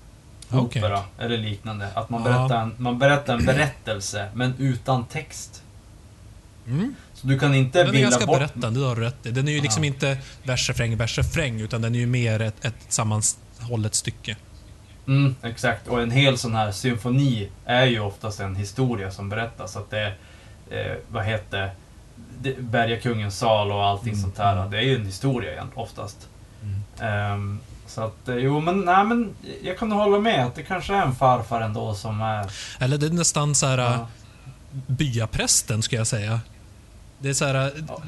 Okej. Opera eller liknande. Att man berättar, en, man berättar en berättelse, men utan text. Mm. Så du kan inte Den är ganska bort... berättande, det har du rätt. Den är ju liksom inte vers, refräng, vers, refräng, utan den är ju mer ett, ett sammanhållet stycke. Mm, exakt. Och en hel sån här symfoni är ju oftast en historia som berättas. Att det eh, vad heter det, Bergakungens sal och allting Mm, sånt här. mm. Det är ju en historia igen, oftast. Mm. Ehm, så att, eh, jo men, nej men, jag kan hålla med att det kanske är en farfar ändå som är... Eller det är nästan så här Ja. byaprästen, skulle jag säga. Det är så här,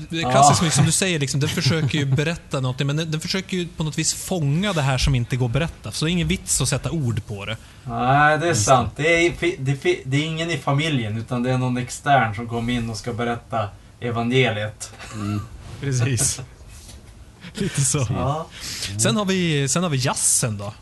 det är Ja. klassiskt mycket som du säger, liksom, den försöker ju berätta någonting, men den, den försöker ju på något vis fånga det här som inte går att berätta. Så det är ingen vits att sätta ord på det. Nej, det är sant. Det är, det, det är ingen i familjen, utan det är någon extern som kommer in och ska berätta evangeliet. Mm. Precis. Lite så. Ja. Sen har vi, sen har vi jazzen då.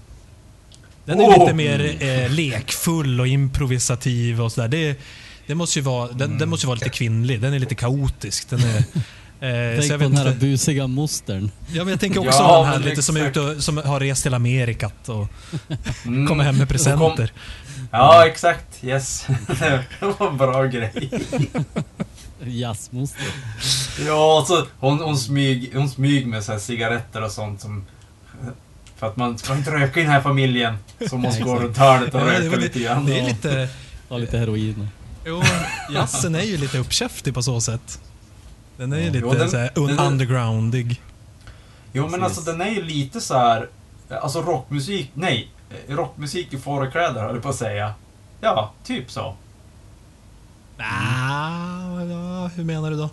Den är Oh! lite mer eh, lekfull och improvisativ och sådär. Det, det måste ju vara, den, den måste ju vara lite kvinnlig. Den är lite kaotisk. Den är, eh, så Tänk jag, på den här inte, busiga mostern. ja, men jag tänker också Ja, den här lite som, är ute och, som har rest till Amerikat och Mm. kommer hem med Och kom- presenter. Ja, exakt. Yes. det var en bra grej. Jazzmoster. Ja, och så hon, hon, smyg, hon smyg med så här cigaretter och sånt som... För att man ska inte röka i den här familjen. Så måste Ja, gå runt hörnet och Ja, röka lite li- grann. det är lite... Ta lite heroin. Jo, jazzen är ju lite uppkäftig på så sätt. Den är ju Ja. lite Jo, den- så här, den- undergroundig. Jo men alltså den är ju lite så här. Alltså rockmusik, nej. Rockmusik i fårakläder höll jag på att säga. Ja, typ så. Ah, ja, hur menar du då?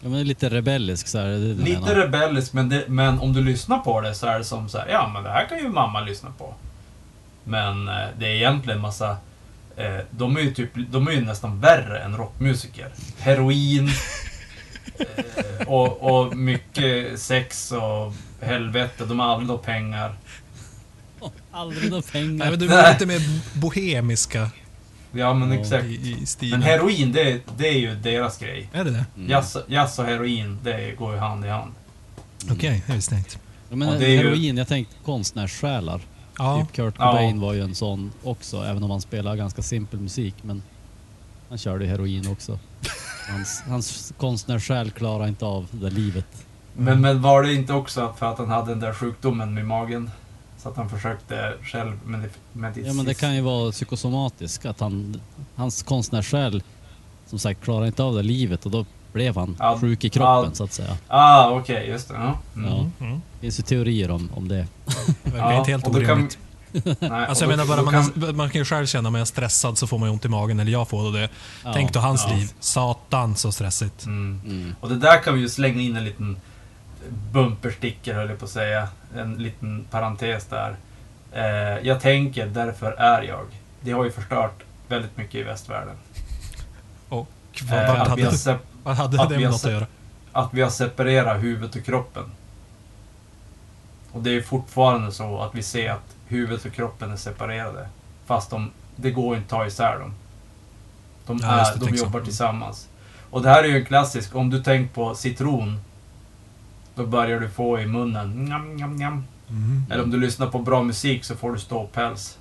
Ja, men det är lite rebellisk så här. Det är det Lite menar. rebellisk men, det, men om du lyssnar på det så är det som så här, ja men det här kan ju mamma lyssna på. Men eh, det är egentligen massa... Eh, de är ju typ, de är ju nästan värre än rockmusiker. Heroin. Eh, och, och mycket sex och helvete. De har aldrig några pengar. Aldrig några pengar. Nej, men du var lite mer bohemiska Ja men exakt. i, i stilen. Men heroin, det, det är ju deras grej. Är det det? Mm. Jazz, jazz och heroin, det går ju hand i hand. Okej, det visste jag inte. Ja, men Och det är ju- heroin, jag tänkte konstnärssjälar. Ja, Typ Kurt Ja. Cobain var ju en sån också, även om han spelar ganska simpel musik. Men han körde heroin också. Hans, hans konstnärssjäl klarar inte av det livet. Men, men var det inte också för att han hade den där sjukdomen med magen? Så att han försökte själv med medicinsk... Ja men det kan ju vara psykosomatiskt, att han, hans konstnärssjäl som sagt klarar inte av det livet och då blev han Ja, sjuk i kroppen ja. så att säga. Ah, okej, just det. Ja. Mm. Ja. Mm. Det finns ju teorier om, om det. Det verkar inte helt orimligt. Nej, Alltså jag menar bara, man, kan- man kan ju själv känna om jag är stressad så får man ju ont i magen, eller jag får det. Ja, Tänk då hans ja. liv. Satan så stressigt. Mm. Mm. Och det där kan vi ju slänga in en liten bumpersticker höll jag på att säga. En liten parentes där. Eh, jag tänker, därför är jag. Det har ju förstört väldigt mycket i västvärlden. Och Eh, vad, vad, vi har hade, sep- vad hade det vi med något att göra? att vi har separerat huvudet och kroppen. Och det är fortfarande så att vi ser att huvudet och kroppen är separerade. Fast de, det går inte att ta isär dem. De, Ja, är, det, de tänk så. jobbar tillsammans. Och det här är ju en klassisk, om du tänker på citron. Då börjar du få i munnen. Njam, njam, njam. Mm. Eller om du lyssnar på bra musik så får du ståpäls.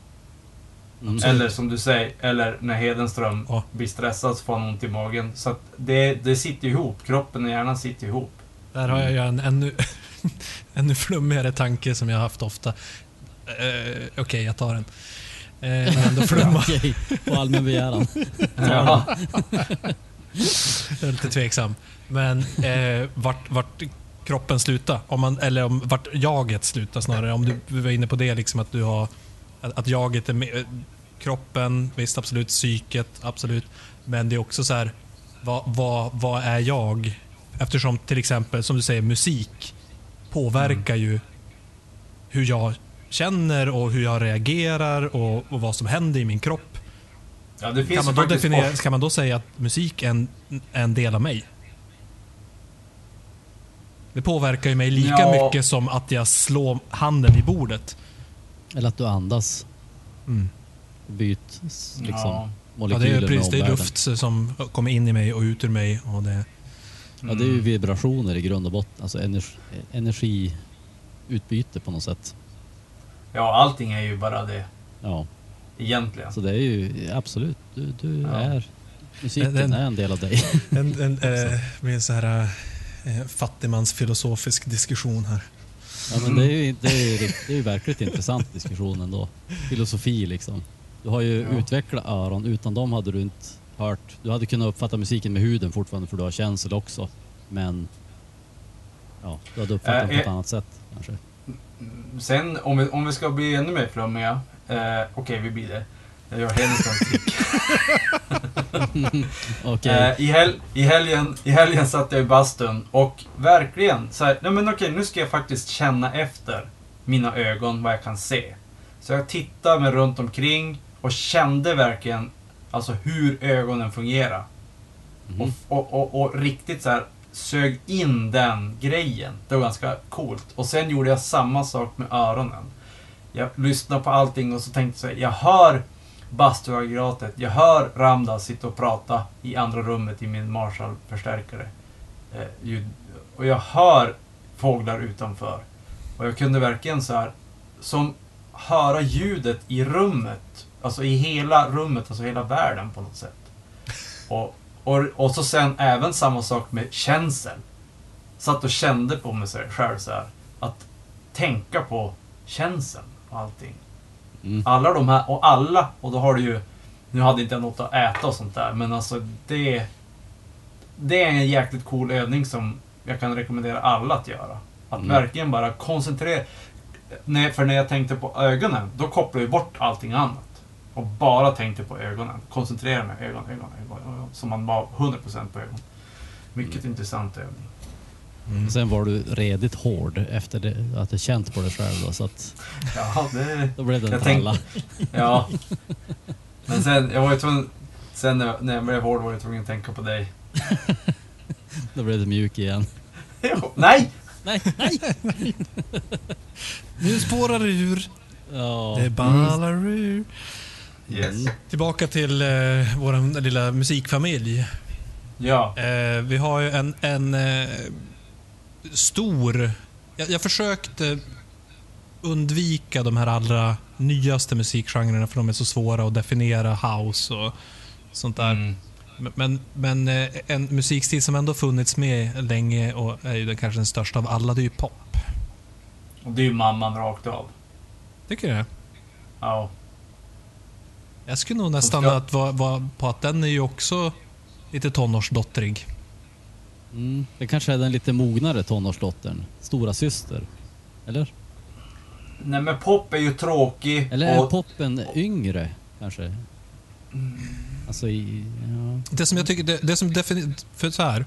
Mm. Eller som du säger, eller när Hedenström Ja. blir stressad så får han ont i magen. Så att det, det sitter ihop. Kroppen och hjärnan sitter ihop. Där har jag ju en ännu, ännu flummigare tanke som jag har haft ofta. Eh, Okej, jag tar den. Men ändå flumma. Okej, på allmän begäran. Ja. Jag är lite tveksam. Men eh, vart, vart kroppen slutar, om man, eller om, vart jaget slutar snarare. Om du, var inne på det, liksom att du har... Att, att jaget är med, kroppen, visst absolut, psyket, absolut. Men det är också så här, vad, vad, vad är jag? Eftersom till exempel, som du säger, musik påverkar ju hur jag känner och hur jag reagerar och, och vad som händer i min kropp. ja, Kan man, då definiera, kan man då säga att musik är en, en del av mig? Det påverkar ju mig lika Ja. mycket som att jag slår handen i bordet. Eller att du andas. Mm. Byt liksom, Ja. Ja, molekyler det är, med precis, det är luft som kommer in i mig och ut ur mig. Och det, Ja, det är ju vibrationer i grund och botten. Alltså energi, energiutbyte på något sätt. Ja, allting är ju bara det. Ja, Egentligen. så det är ju absolut. Du, du Ja. är... Musiken Den- är en del av dig. en, en, eh, en så här eh, fattigmansfilosofisk diskussion här. Ja, men det är ju, det är ju, rikt- det är ju verkligt intressant diskussion ändå. Filosofi liksom. Du har ju Ja. utvecklat öron. Utan dem hade du inte hört... Du hade kunnat uppfatta musiken med huden fortfarande för du har känsel också. Men... Ja, du hade uppfattat Äh, den på ett eh, annat sätt kanske. Sen, om vi, om vi ska bli ännu mer flummiga. Eh, Okej, vi blir det. Jag gör Hedenströms trick. Okej. Eh, i, hel, i, helgen, I helgen satt jag i bastun och verkligen så här, nej men okej, nu ska jag faktiskt känna efter mina ögon, vad jag kan se. Så jag tittade mig runt omkring och kände verkligen alltså hur ögonen fungerar. Mhm. Och, och, och, och riktigt så här sög in den grejen. Det var ganska coolt. Och sen gjorde jag samma sak med öronen. Jag lyssnade på allting och så tänkte jag jag hör bastuaggregatet, jag hör Ramda sitta och prata i andra rummet i min Marshall-förstärkare. Eh, och jag hör fåglar utanför. Och jag kunde verkligen så här, som höra ljudet i rummet. Alltså i hela rummet, alltså hela världen på något sätt. Och, och, och så sen även samma sak med känsel. Satt och kände på mig själv så här. Att tänka på känseln och allting. Mm. Alla de här, och alla, och då har du ju... Nu hade inte jag något att äta och sånt där, men alltså det... Det är en jäkligt cool övning som jag kan rekommendera alla att göra. Att Mm. verkligen bara koncentrera. Nej, för när jag tänkte på ögonen, då kopplade jag bort allting annat. Och bara tänkte på ögonen. Koncentrera mig, ögon, ögon, ögon. Så man var 100% på ögon. Mycket intressant övning. Mm. Sen var du redigt hård efter det, att du känt på dig själv då, så att Ja, det... då blev det en Jag tralla. Ja. Men sen, jag var ju tvungen... Sen när jag, blev hård var jag tvungen att tänka på dig. Då blev det mjuk igen. Jo, Nej! Nej, nej! Nu spårar det ur. Ja. Det ballar ur. Yes. Mm. Tillbaka till eh, vår lilla musikfamilj. Ja. Eh, vi har ju en, en eh, stor... Jag, jag försökte undvika de här allra nyaste musikgenrerna för de är så svåra att definiera. House och sånt där. Mm. Men, men, eh, en musikstil som ändå funnits med länge och är ju den kanske den största av alla, det är ju pop. Och det är ju mamman rakt av. Tycker du det? Ja. Jag skulle nog nästan ska- att vara, vara på att den är ju också lite tonårsdottrig. Mm. Det kanske är den lite mognare tonårsdottern. Stora syster. Eller? Nej men pop är ju tråkig. Eller är och, poppen yngre kanske? Alltså i... Ja. Det som jag tycker, det, det som defini- för så här,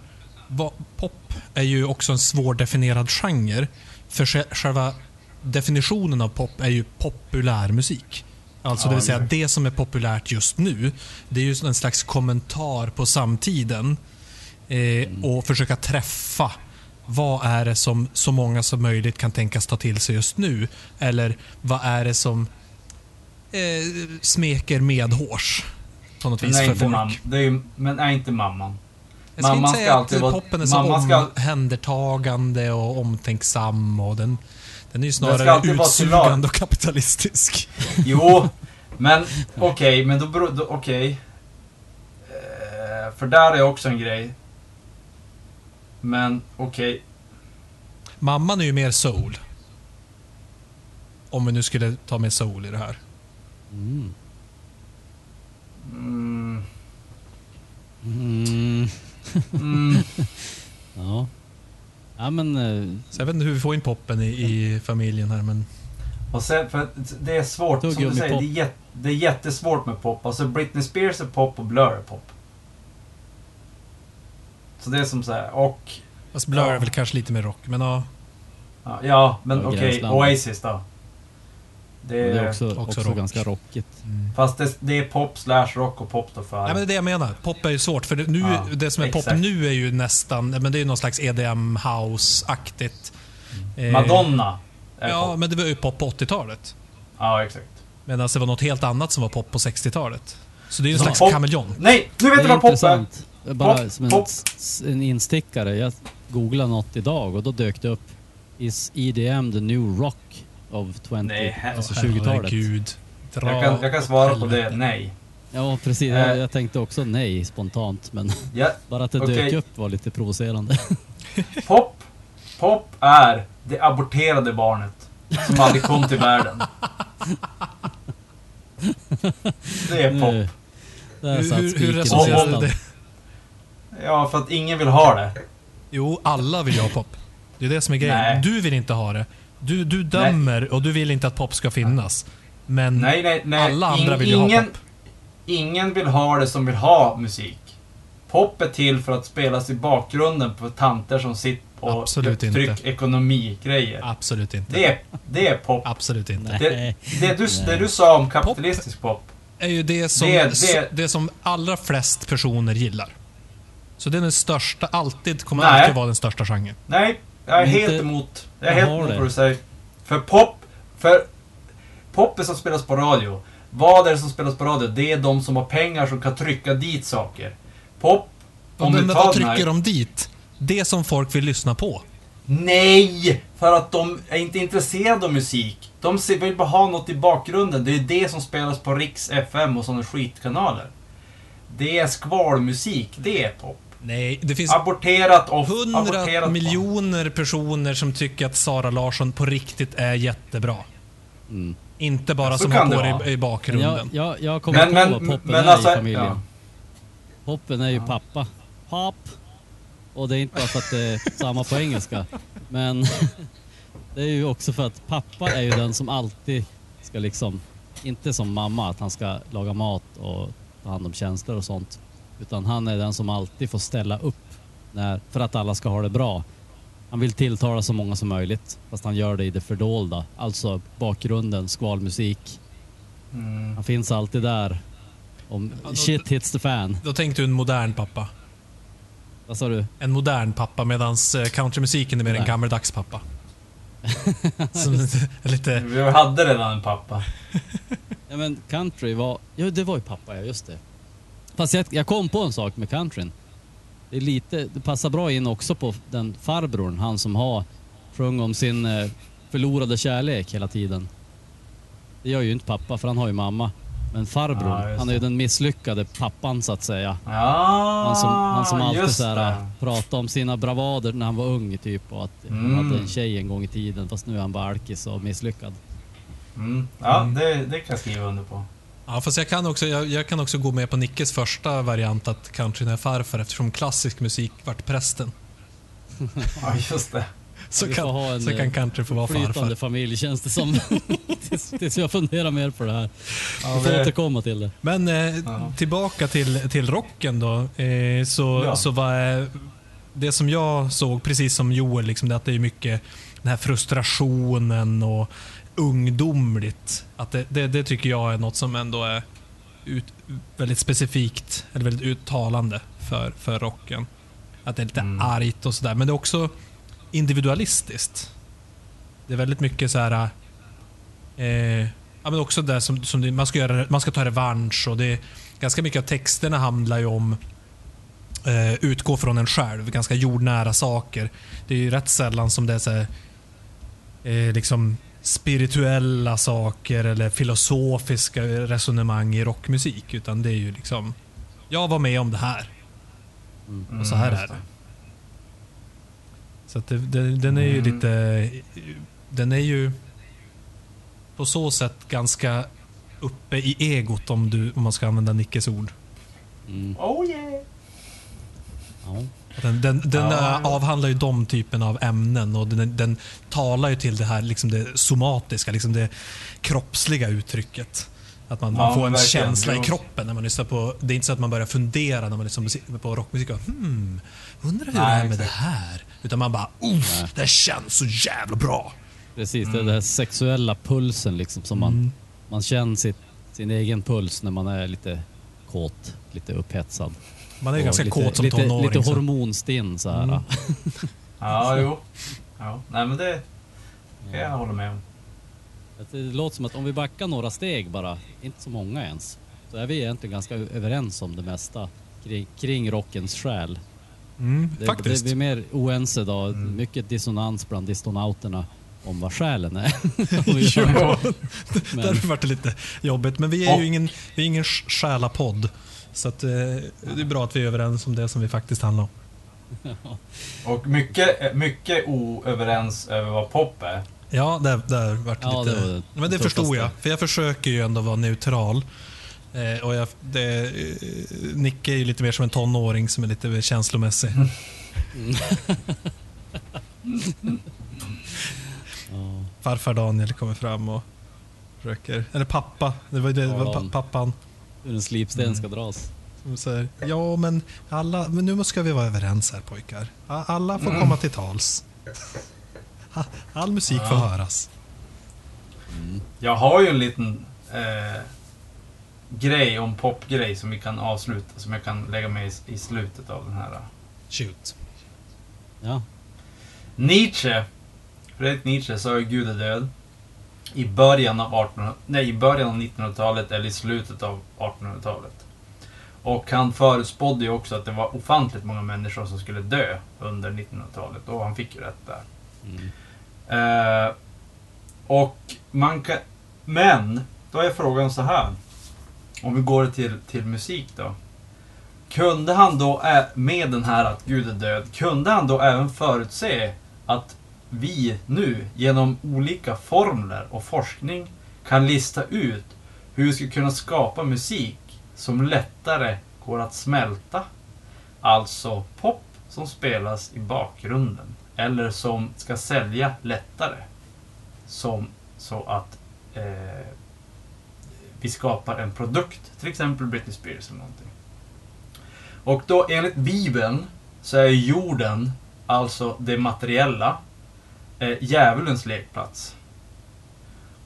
vad, pop är ju också en svårdefinierad genre. För sj- själva definitionen av pop är ju populärmusik. Alltså Ja, det vill säga det som är populärt just nu, det är ju en slags kommentar på samtiden. Eh, Och försöka träffa vad är det som så många som möjligt kan tänkas ta till sig just nu? Eller vad är det som eh, smeker medhårs på något vis för folk? det är, men är inte mamman. Jag ska Mamman inte säga att alltid vara- poppen är så omhändertagande och omtänksam och den, den är ju snarare utsugande och kapitalistisk. Jo, men okej, men då beror... Okej. Eh, för där är också en grej. Men okej. Mamman är ju mer soul. Om vi nu skulle ta med soul i det här. Mm. Mm, Mm. mm, Ja. Ja men... eh, Så jag vet inte hur vi får in poppen i, i familjen här men... och sen, för det är svårt, som du säger, det är, jät, det är jättesvårt med pop. Alltså Britney Spears är pop och Blur är pop. Så det är som så här, och... Fast Blur Ja. är väl kanske lite mer rock, men ja. Ja, Ja, men okej, gränslandet. Oasis då. Det det är, är också, också också, rock. ganska rockigt. Fast det, det är pop slash rock och pop då för... Nej, men det är det jag menar. Pop är ju svårt. För det, nu, Ja, det som är pop exakt. nu är ju nästan... Men det är ju någon slags EDM house-aktigt. Eh, Madonna är Ja, pop. men det var ju pop på 80-talet. Ja, exakt. Medan det var något helt annat som var pop på 60-talet. Så det är ju en Ja, slags pop- kameleont. Nej, nu vet du är vad pop är! Bara Pop, som en, en instickare. Jag googlade något idag och då dök det upp Is EDM the new rock of 20, Nej, alltså 20-talet? Herregud. Dra Jag kan, jag kan svara på det, nej. Ja precis, Eh. jag, jag tänkte också nej spontant men Ja, bara att det Okej. dök upp var lite provocerande. pop, pop är det aborterade barnet som aldrig kom till världen. Det är pop. Hur, hur, hur resonerar du det? Ja, för att ingen vill ha det. Jo, alla vill ju ha pop. Det är det som är grejen. Nej. Du vill inte ha det. Du, du dömer och du vill inte att pop ska finnas. Men Nej, nej, nej. alla andra In- vill ju ingen, ha pop. Ingen vill ha det som vill ha musik. Pop är till för att spelas i bakgrunden på tanter som sitter och Absolut tryck ekonomi-grejer. Absolut inte. Det är, det är pop. Absolut inte. Nej. Det, det, du, det Nej. du sa om kapitalistisk pop. är ju det som, Det- det, det- som allra flest personer gillar. Så det är den största, alltid, kommer Nej. alltid vara den största genren. Nej, jag är Men helt inte- emot. Jag är Jag helt emot det. vad du säger. För pop, för pop är som spelas på radio. Vad är det som spelas på radio? Det är de som har pengar som kan trycka dit saker. Pop, om men du vad tar den trycker här... de dit? Det som folk vill lyssna på. Nej! För att de är inte intresserade av musik. De ser- vill bara ha något i bakgrunden. Det är det som spelas på Riks FM och sådana skitkanaler. Det är skvalmusik, det är pop. Nej, det finns Aborterat och... hundra aborterat miljoner personer som tycker att Sara Larsson på riktigt är jättebra. Mm. Inte bara Så som det vara. i, i Men bakgrunden. jag, jag, jag kommer Men, på men, vad poppen men är alltså... i familjen. Ja. Poppen är ju pappa. Pop. Och det är inte bara för att det är samma på engelska. Men det är ju också för att pappa är ju den som alltid ska liksom, inte som mamma, att han ska laga mat och ta hand om tjänster och sånt. Utan han är den som alltid får ställa upp när, för att alla ska ha det bra. Han vill tilltala så många som möjligt, fast han gör det i det fördolda. Alltså bakgrunden, skvalmusik. Mm. Han finns alltid där. Om Ja, då- shit hits the fan. Då tänkte du en modern pappa. Vad sa du? En modern pappa medan countrymusiken är mer en gammeldags pappa. Som lite, lite... Vi hade redan en pappa. Ja men country var, ja det var ju pappa ja, just det. Fast jag, jag kom på en sak med countryn. Det är lite, det passar bra in också på den farbrorn, han som har sjungit om sin eh, förlorade kärlek hela tiden. Det gör ju inte pappa för han har ju mamma. Men farbrorn, Ja, han är ju den misslyckade pappan så att säga. Ja, Han som, han som alltid så här, det. pratade om sina bravader när han var ung typ och att han Mm. hade en tjej en gång i tiden fast nu är han bara alkis och misslyckad. Mm. Ja, det, det kan jag skriva under på. Ja, fast jag kan, också, jag, jag kan också gå med på Nickes första variant att countryn är farfar eftersom klassisk musik vart prästen. Ja, just det. Så kan, ha en, så kan eh, country få vara Flytande farfar. familj känns det som. tills, tills jag funderar mer på det här. Ja, Vi får det- återkomma till det. Men eh, Ja. tillbaka till, till rocken då. Eh, så, Ja. så var eh, det som jag såg, precis som Joel, liksom, det att det är mycket den här frustrationen och ungdomligt. Att det, det, det tycker jag är något som ändå är ut, väldigt specifikt, eller väldigt uttalande för, för rocken. Att det är lite Mm. argt och sådär. Men det är också individualistiskt. Det är väldigt mycket så här... Eh, ja, men också det som, som det, man, ska göra, man ska ta revansch och det är, ganska mycket av texterna handlar ju om eh, utgå från en själv, ganska jordnära saker. Det är ju rätt sällan som det är så här, eh, liksom spirituella saker eller filosofiska resonemang i rockmusik. Utan det är ju liksom, jag var med om det här. Mm, Och så här just är det. Så att det, det, den är ju Mm. lite... Den är ju på så sätt ganska uppe i egot om, du, om man ska använda Nickes ord. Mm. Oh yeah! Ja. Den, den, den Ja. äh, avhandlar ju de typen av ämnen och den, den talar ju till det här liksom det somatiska, liksom det kroppsliga uttrycket. Att man, Ja, man får en verkligen. känsla i kroppen när man lyssnar på... Det är inte så att man börjar fundera när man lyssnar på rockmusik. och, Hmm, undrar hur Nej, det är med det exakt. här? Utan man bara, uff, det känns så jävla bra. Precis, det är den här sexuella pulsen liksom som man, Mm. man känner sitt, sin egen puls när man är lite kåt, lite upphetsad. Man är ju ganska lite, kåt som lite, tonåring. Lite så. hormonstinn så här. Mm. Ja, jo. Ja, nej men det kan jag hålla med om. Det låter som att om vi backar några steg bara, inte så många ens, så är vi egentligen ganska överens om det mesta kring, kring rockens själ. Mm, Det, faktiskt. Det, vi är mer oense då, Mm. mycket dissonans bland dissonauterna om vad själen är. Jo, Men- därför vart det lite jobbigt. Men vi är ju ingen, vi är ingen själapodd. Så att, eh, det är bra att vi är överens om det som vi faktiskt handlar om. Och mycket, mycket oöverens över vad pop är. Ja, där, där vart det Ja, lite... det var det men det förstod jag. För jag försöker ju ändå vara neutral. Eh, och jag, det, eh, Nicke är ju lite mer som en tonåring som är lite mer känslomässig. Ja. Farfar Daniel kommer fram och försöker... Eller pappa. Det var, ju det, var pappan Hur en slipsten ska dras. som säger Ja, men, alla, men nu ska vi vara överens här pojkar. Alla får Mm. komma till tals. All musik får Ja. höras. Jag har ju en liten eh, grej om popgrej som vi kan avsluta, som jag kan lägga med i, i slutet av den här. Shoot. Ja. Nietzsche, Fredrik Nietzsche sa ju Gud är död. I början av 1800, nej, i början av 1900-talet eller i slutet av 1800-talet. Och han förutspådde ju också att det var ofantligt många människor som skulle dö under 1900-talet. Och han fick ju rätt där. Mm. Eh, och man kan... Men, då är frågan så här. Om vi går till, till musik då. Kunde han då, med den här att Gud är död, kunde han då även förutse att vi nu genom olika formler och forskning kan lista ut hur vi ska kunna skapa musik som lättare går att smälta? Alltså pop som spelas i bakgrunden. Eller som ska sälja lättare. Som så att eh, vi skapar en produkt. Till exempel Britney Spears eller någonting. Och då enligt Bibeln så är jorden, alltså det materiella, eh, djävulens lekplats.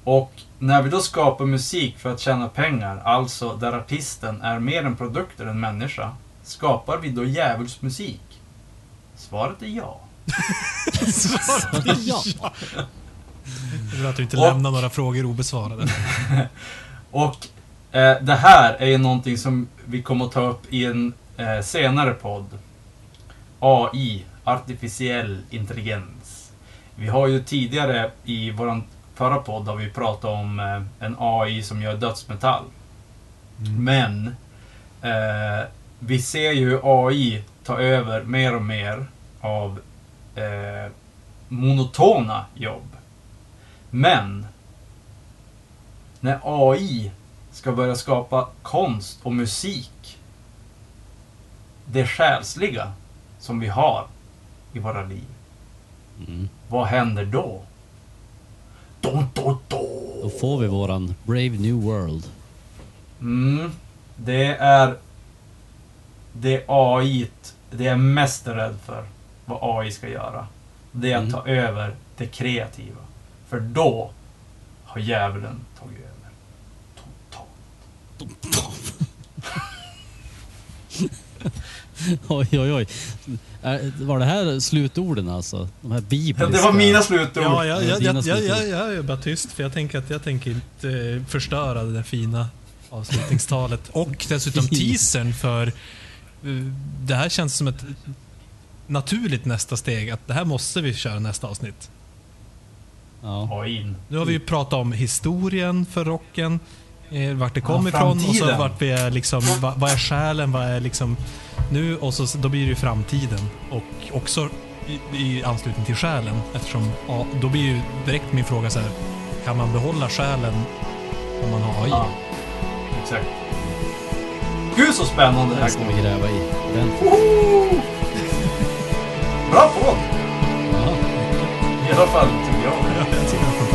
Och när vi då skapar musik för att tjäna pengar, alltså där artisten är mer en produkt än en människa, skapar vi då djävulsmusik? Svaret är ja. ja. Jag vill att du inte Och- lämnar några frågor obesvarade. Och eh, det här är ju någonting som vi kommer att ta upp i en eh, senare podd. AI, artificiell intelligens. Vi har ju tidigare i vår förra podd har vi pratat om eh, en AI som gör dödsmetall. Men eh, vi ser ju AI ta över mer och mer av eh, monotona jobb. Men när AI ska börja skapa konst och musik, det själsliga som vi har i våra liv, Mm. vad händer då? Dun, dun, dun. Då får vi våran Brave New World. Mm, det är det AI det jag är mest rädd för vad AI ska göra. Det är att Mm. ta över det kreativa. För då har djävulen tagit över. Totalt. Oj, oj, oj. Var det här slutorden alltså? De här bibliska... Det var mina slutord. Ja, jag, jag, jag, jag, jag, jag är bara tyst för jag tänker att jag tänker inte eh, förstöra det där fina avslutningstalet. Och dessutom teasern för eh, det här känns som ett naturligt nästa steg. Att det här måste vi köra nästa avsnitt. Ja. Nu har vi ju pratat om historien för rocken, vart det kom Ja, ifrån och så vart vi är liksom, vad, vad är själen, vad är liksom nu och så, då blir det ju framtiden. Och också i, i anslutning till själen eftersom ja, då blir ju direkt min fråga så här, kan man behålla själen om man har AI? Ja, exakt. Gud så spännande det här ska vi kommer. gräva i. Bra podd! Ja. I alla fall tycker jag.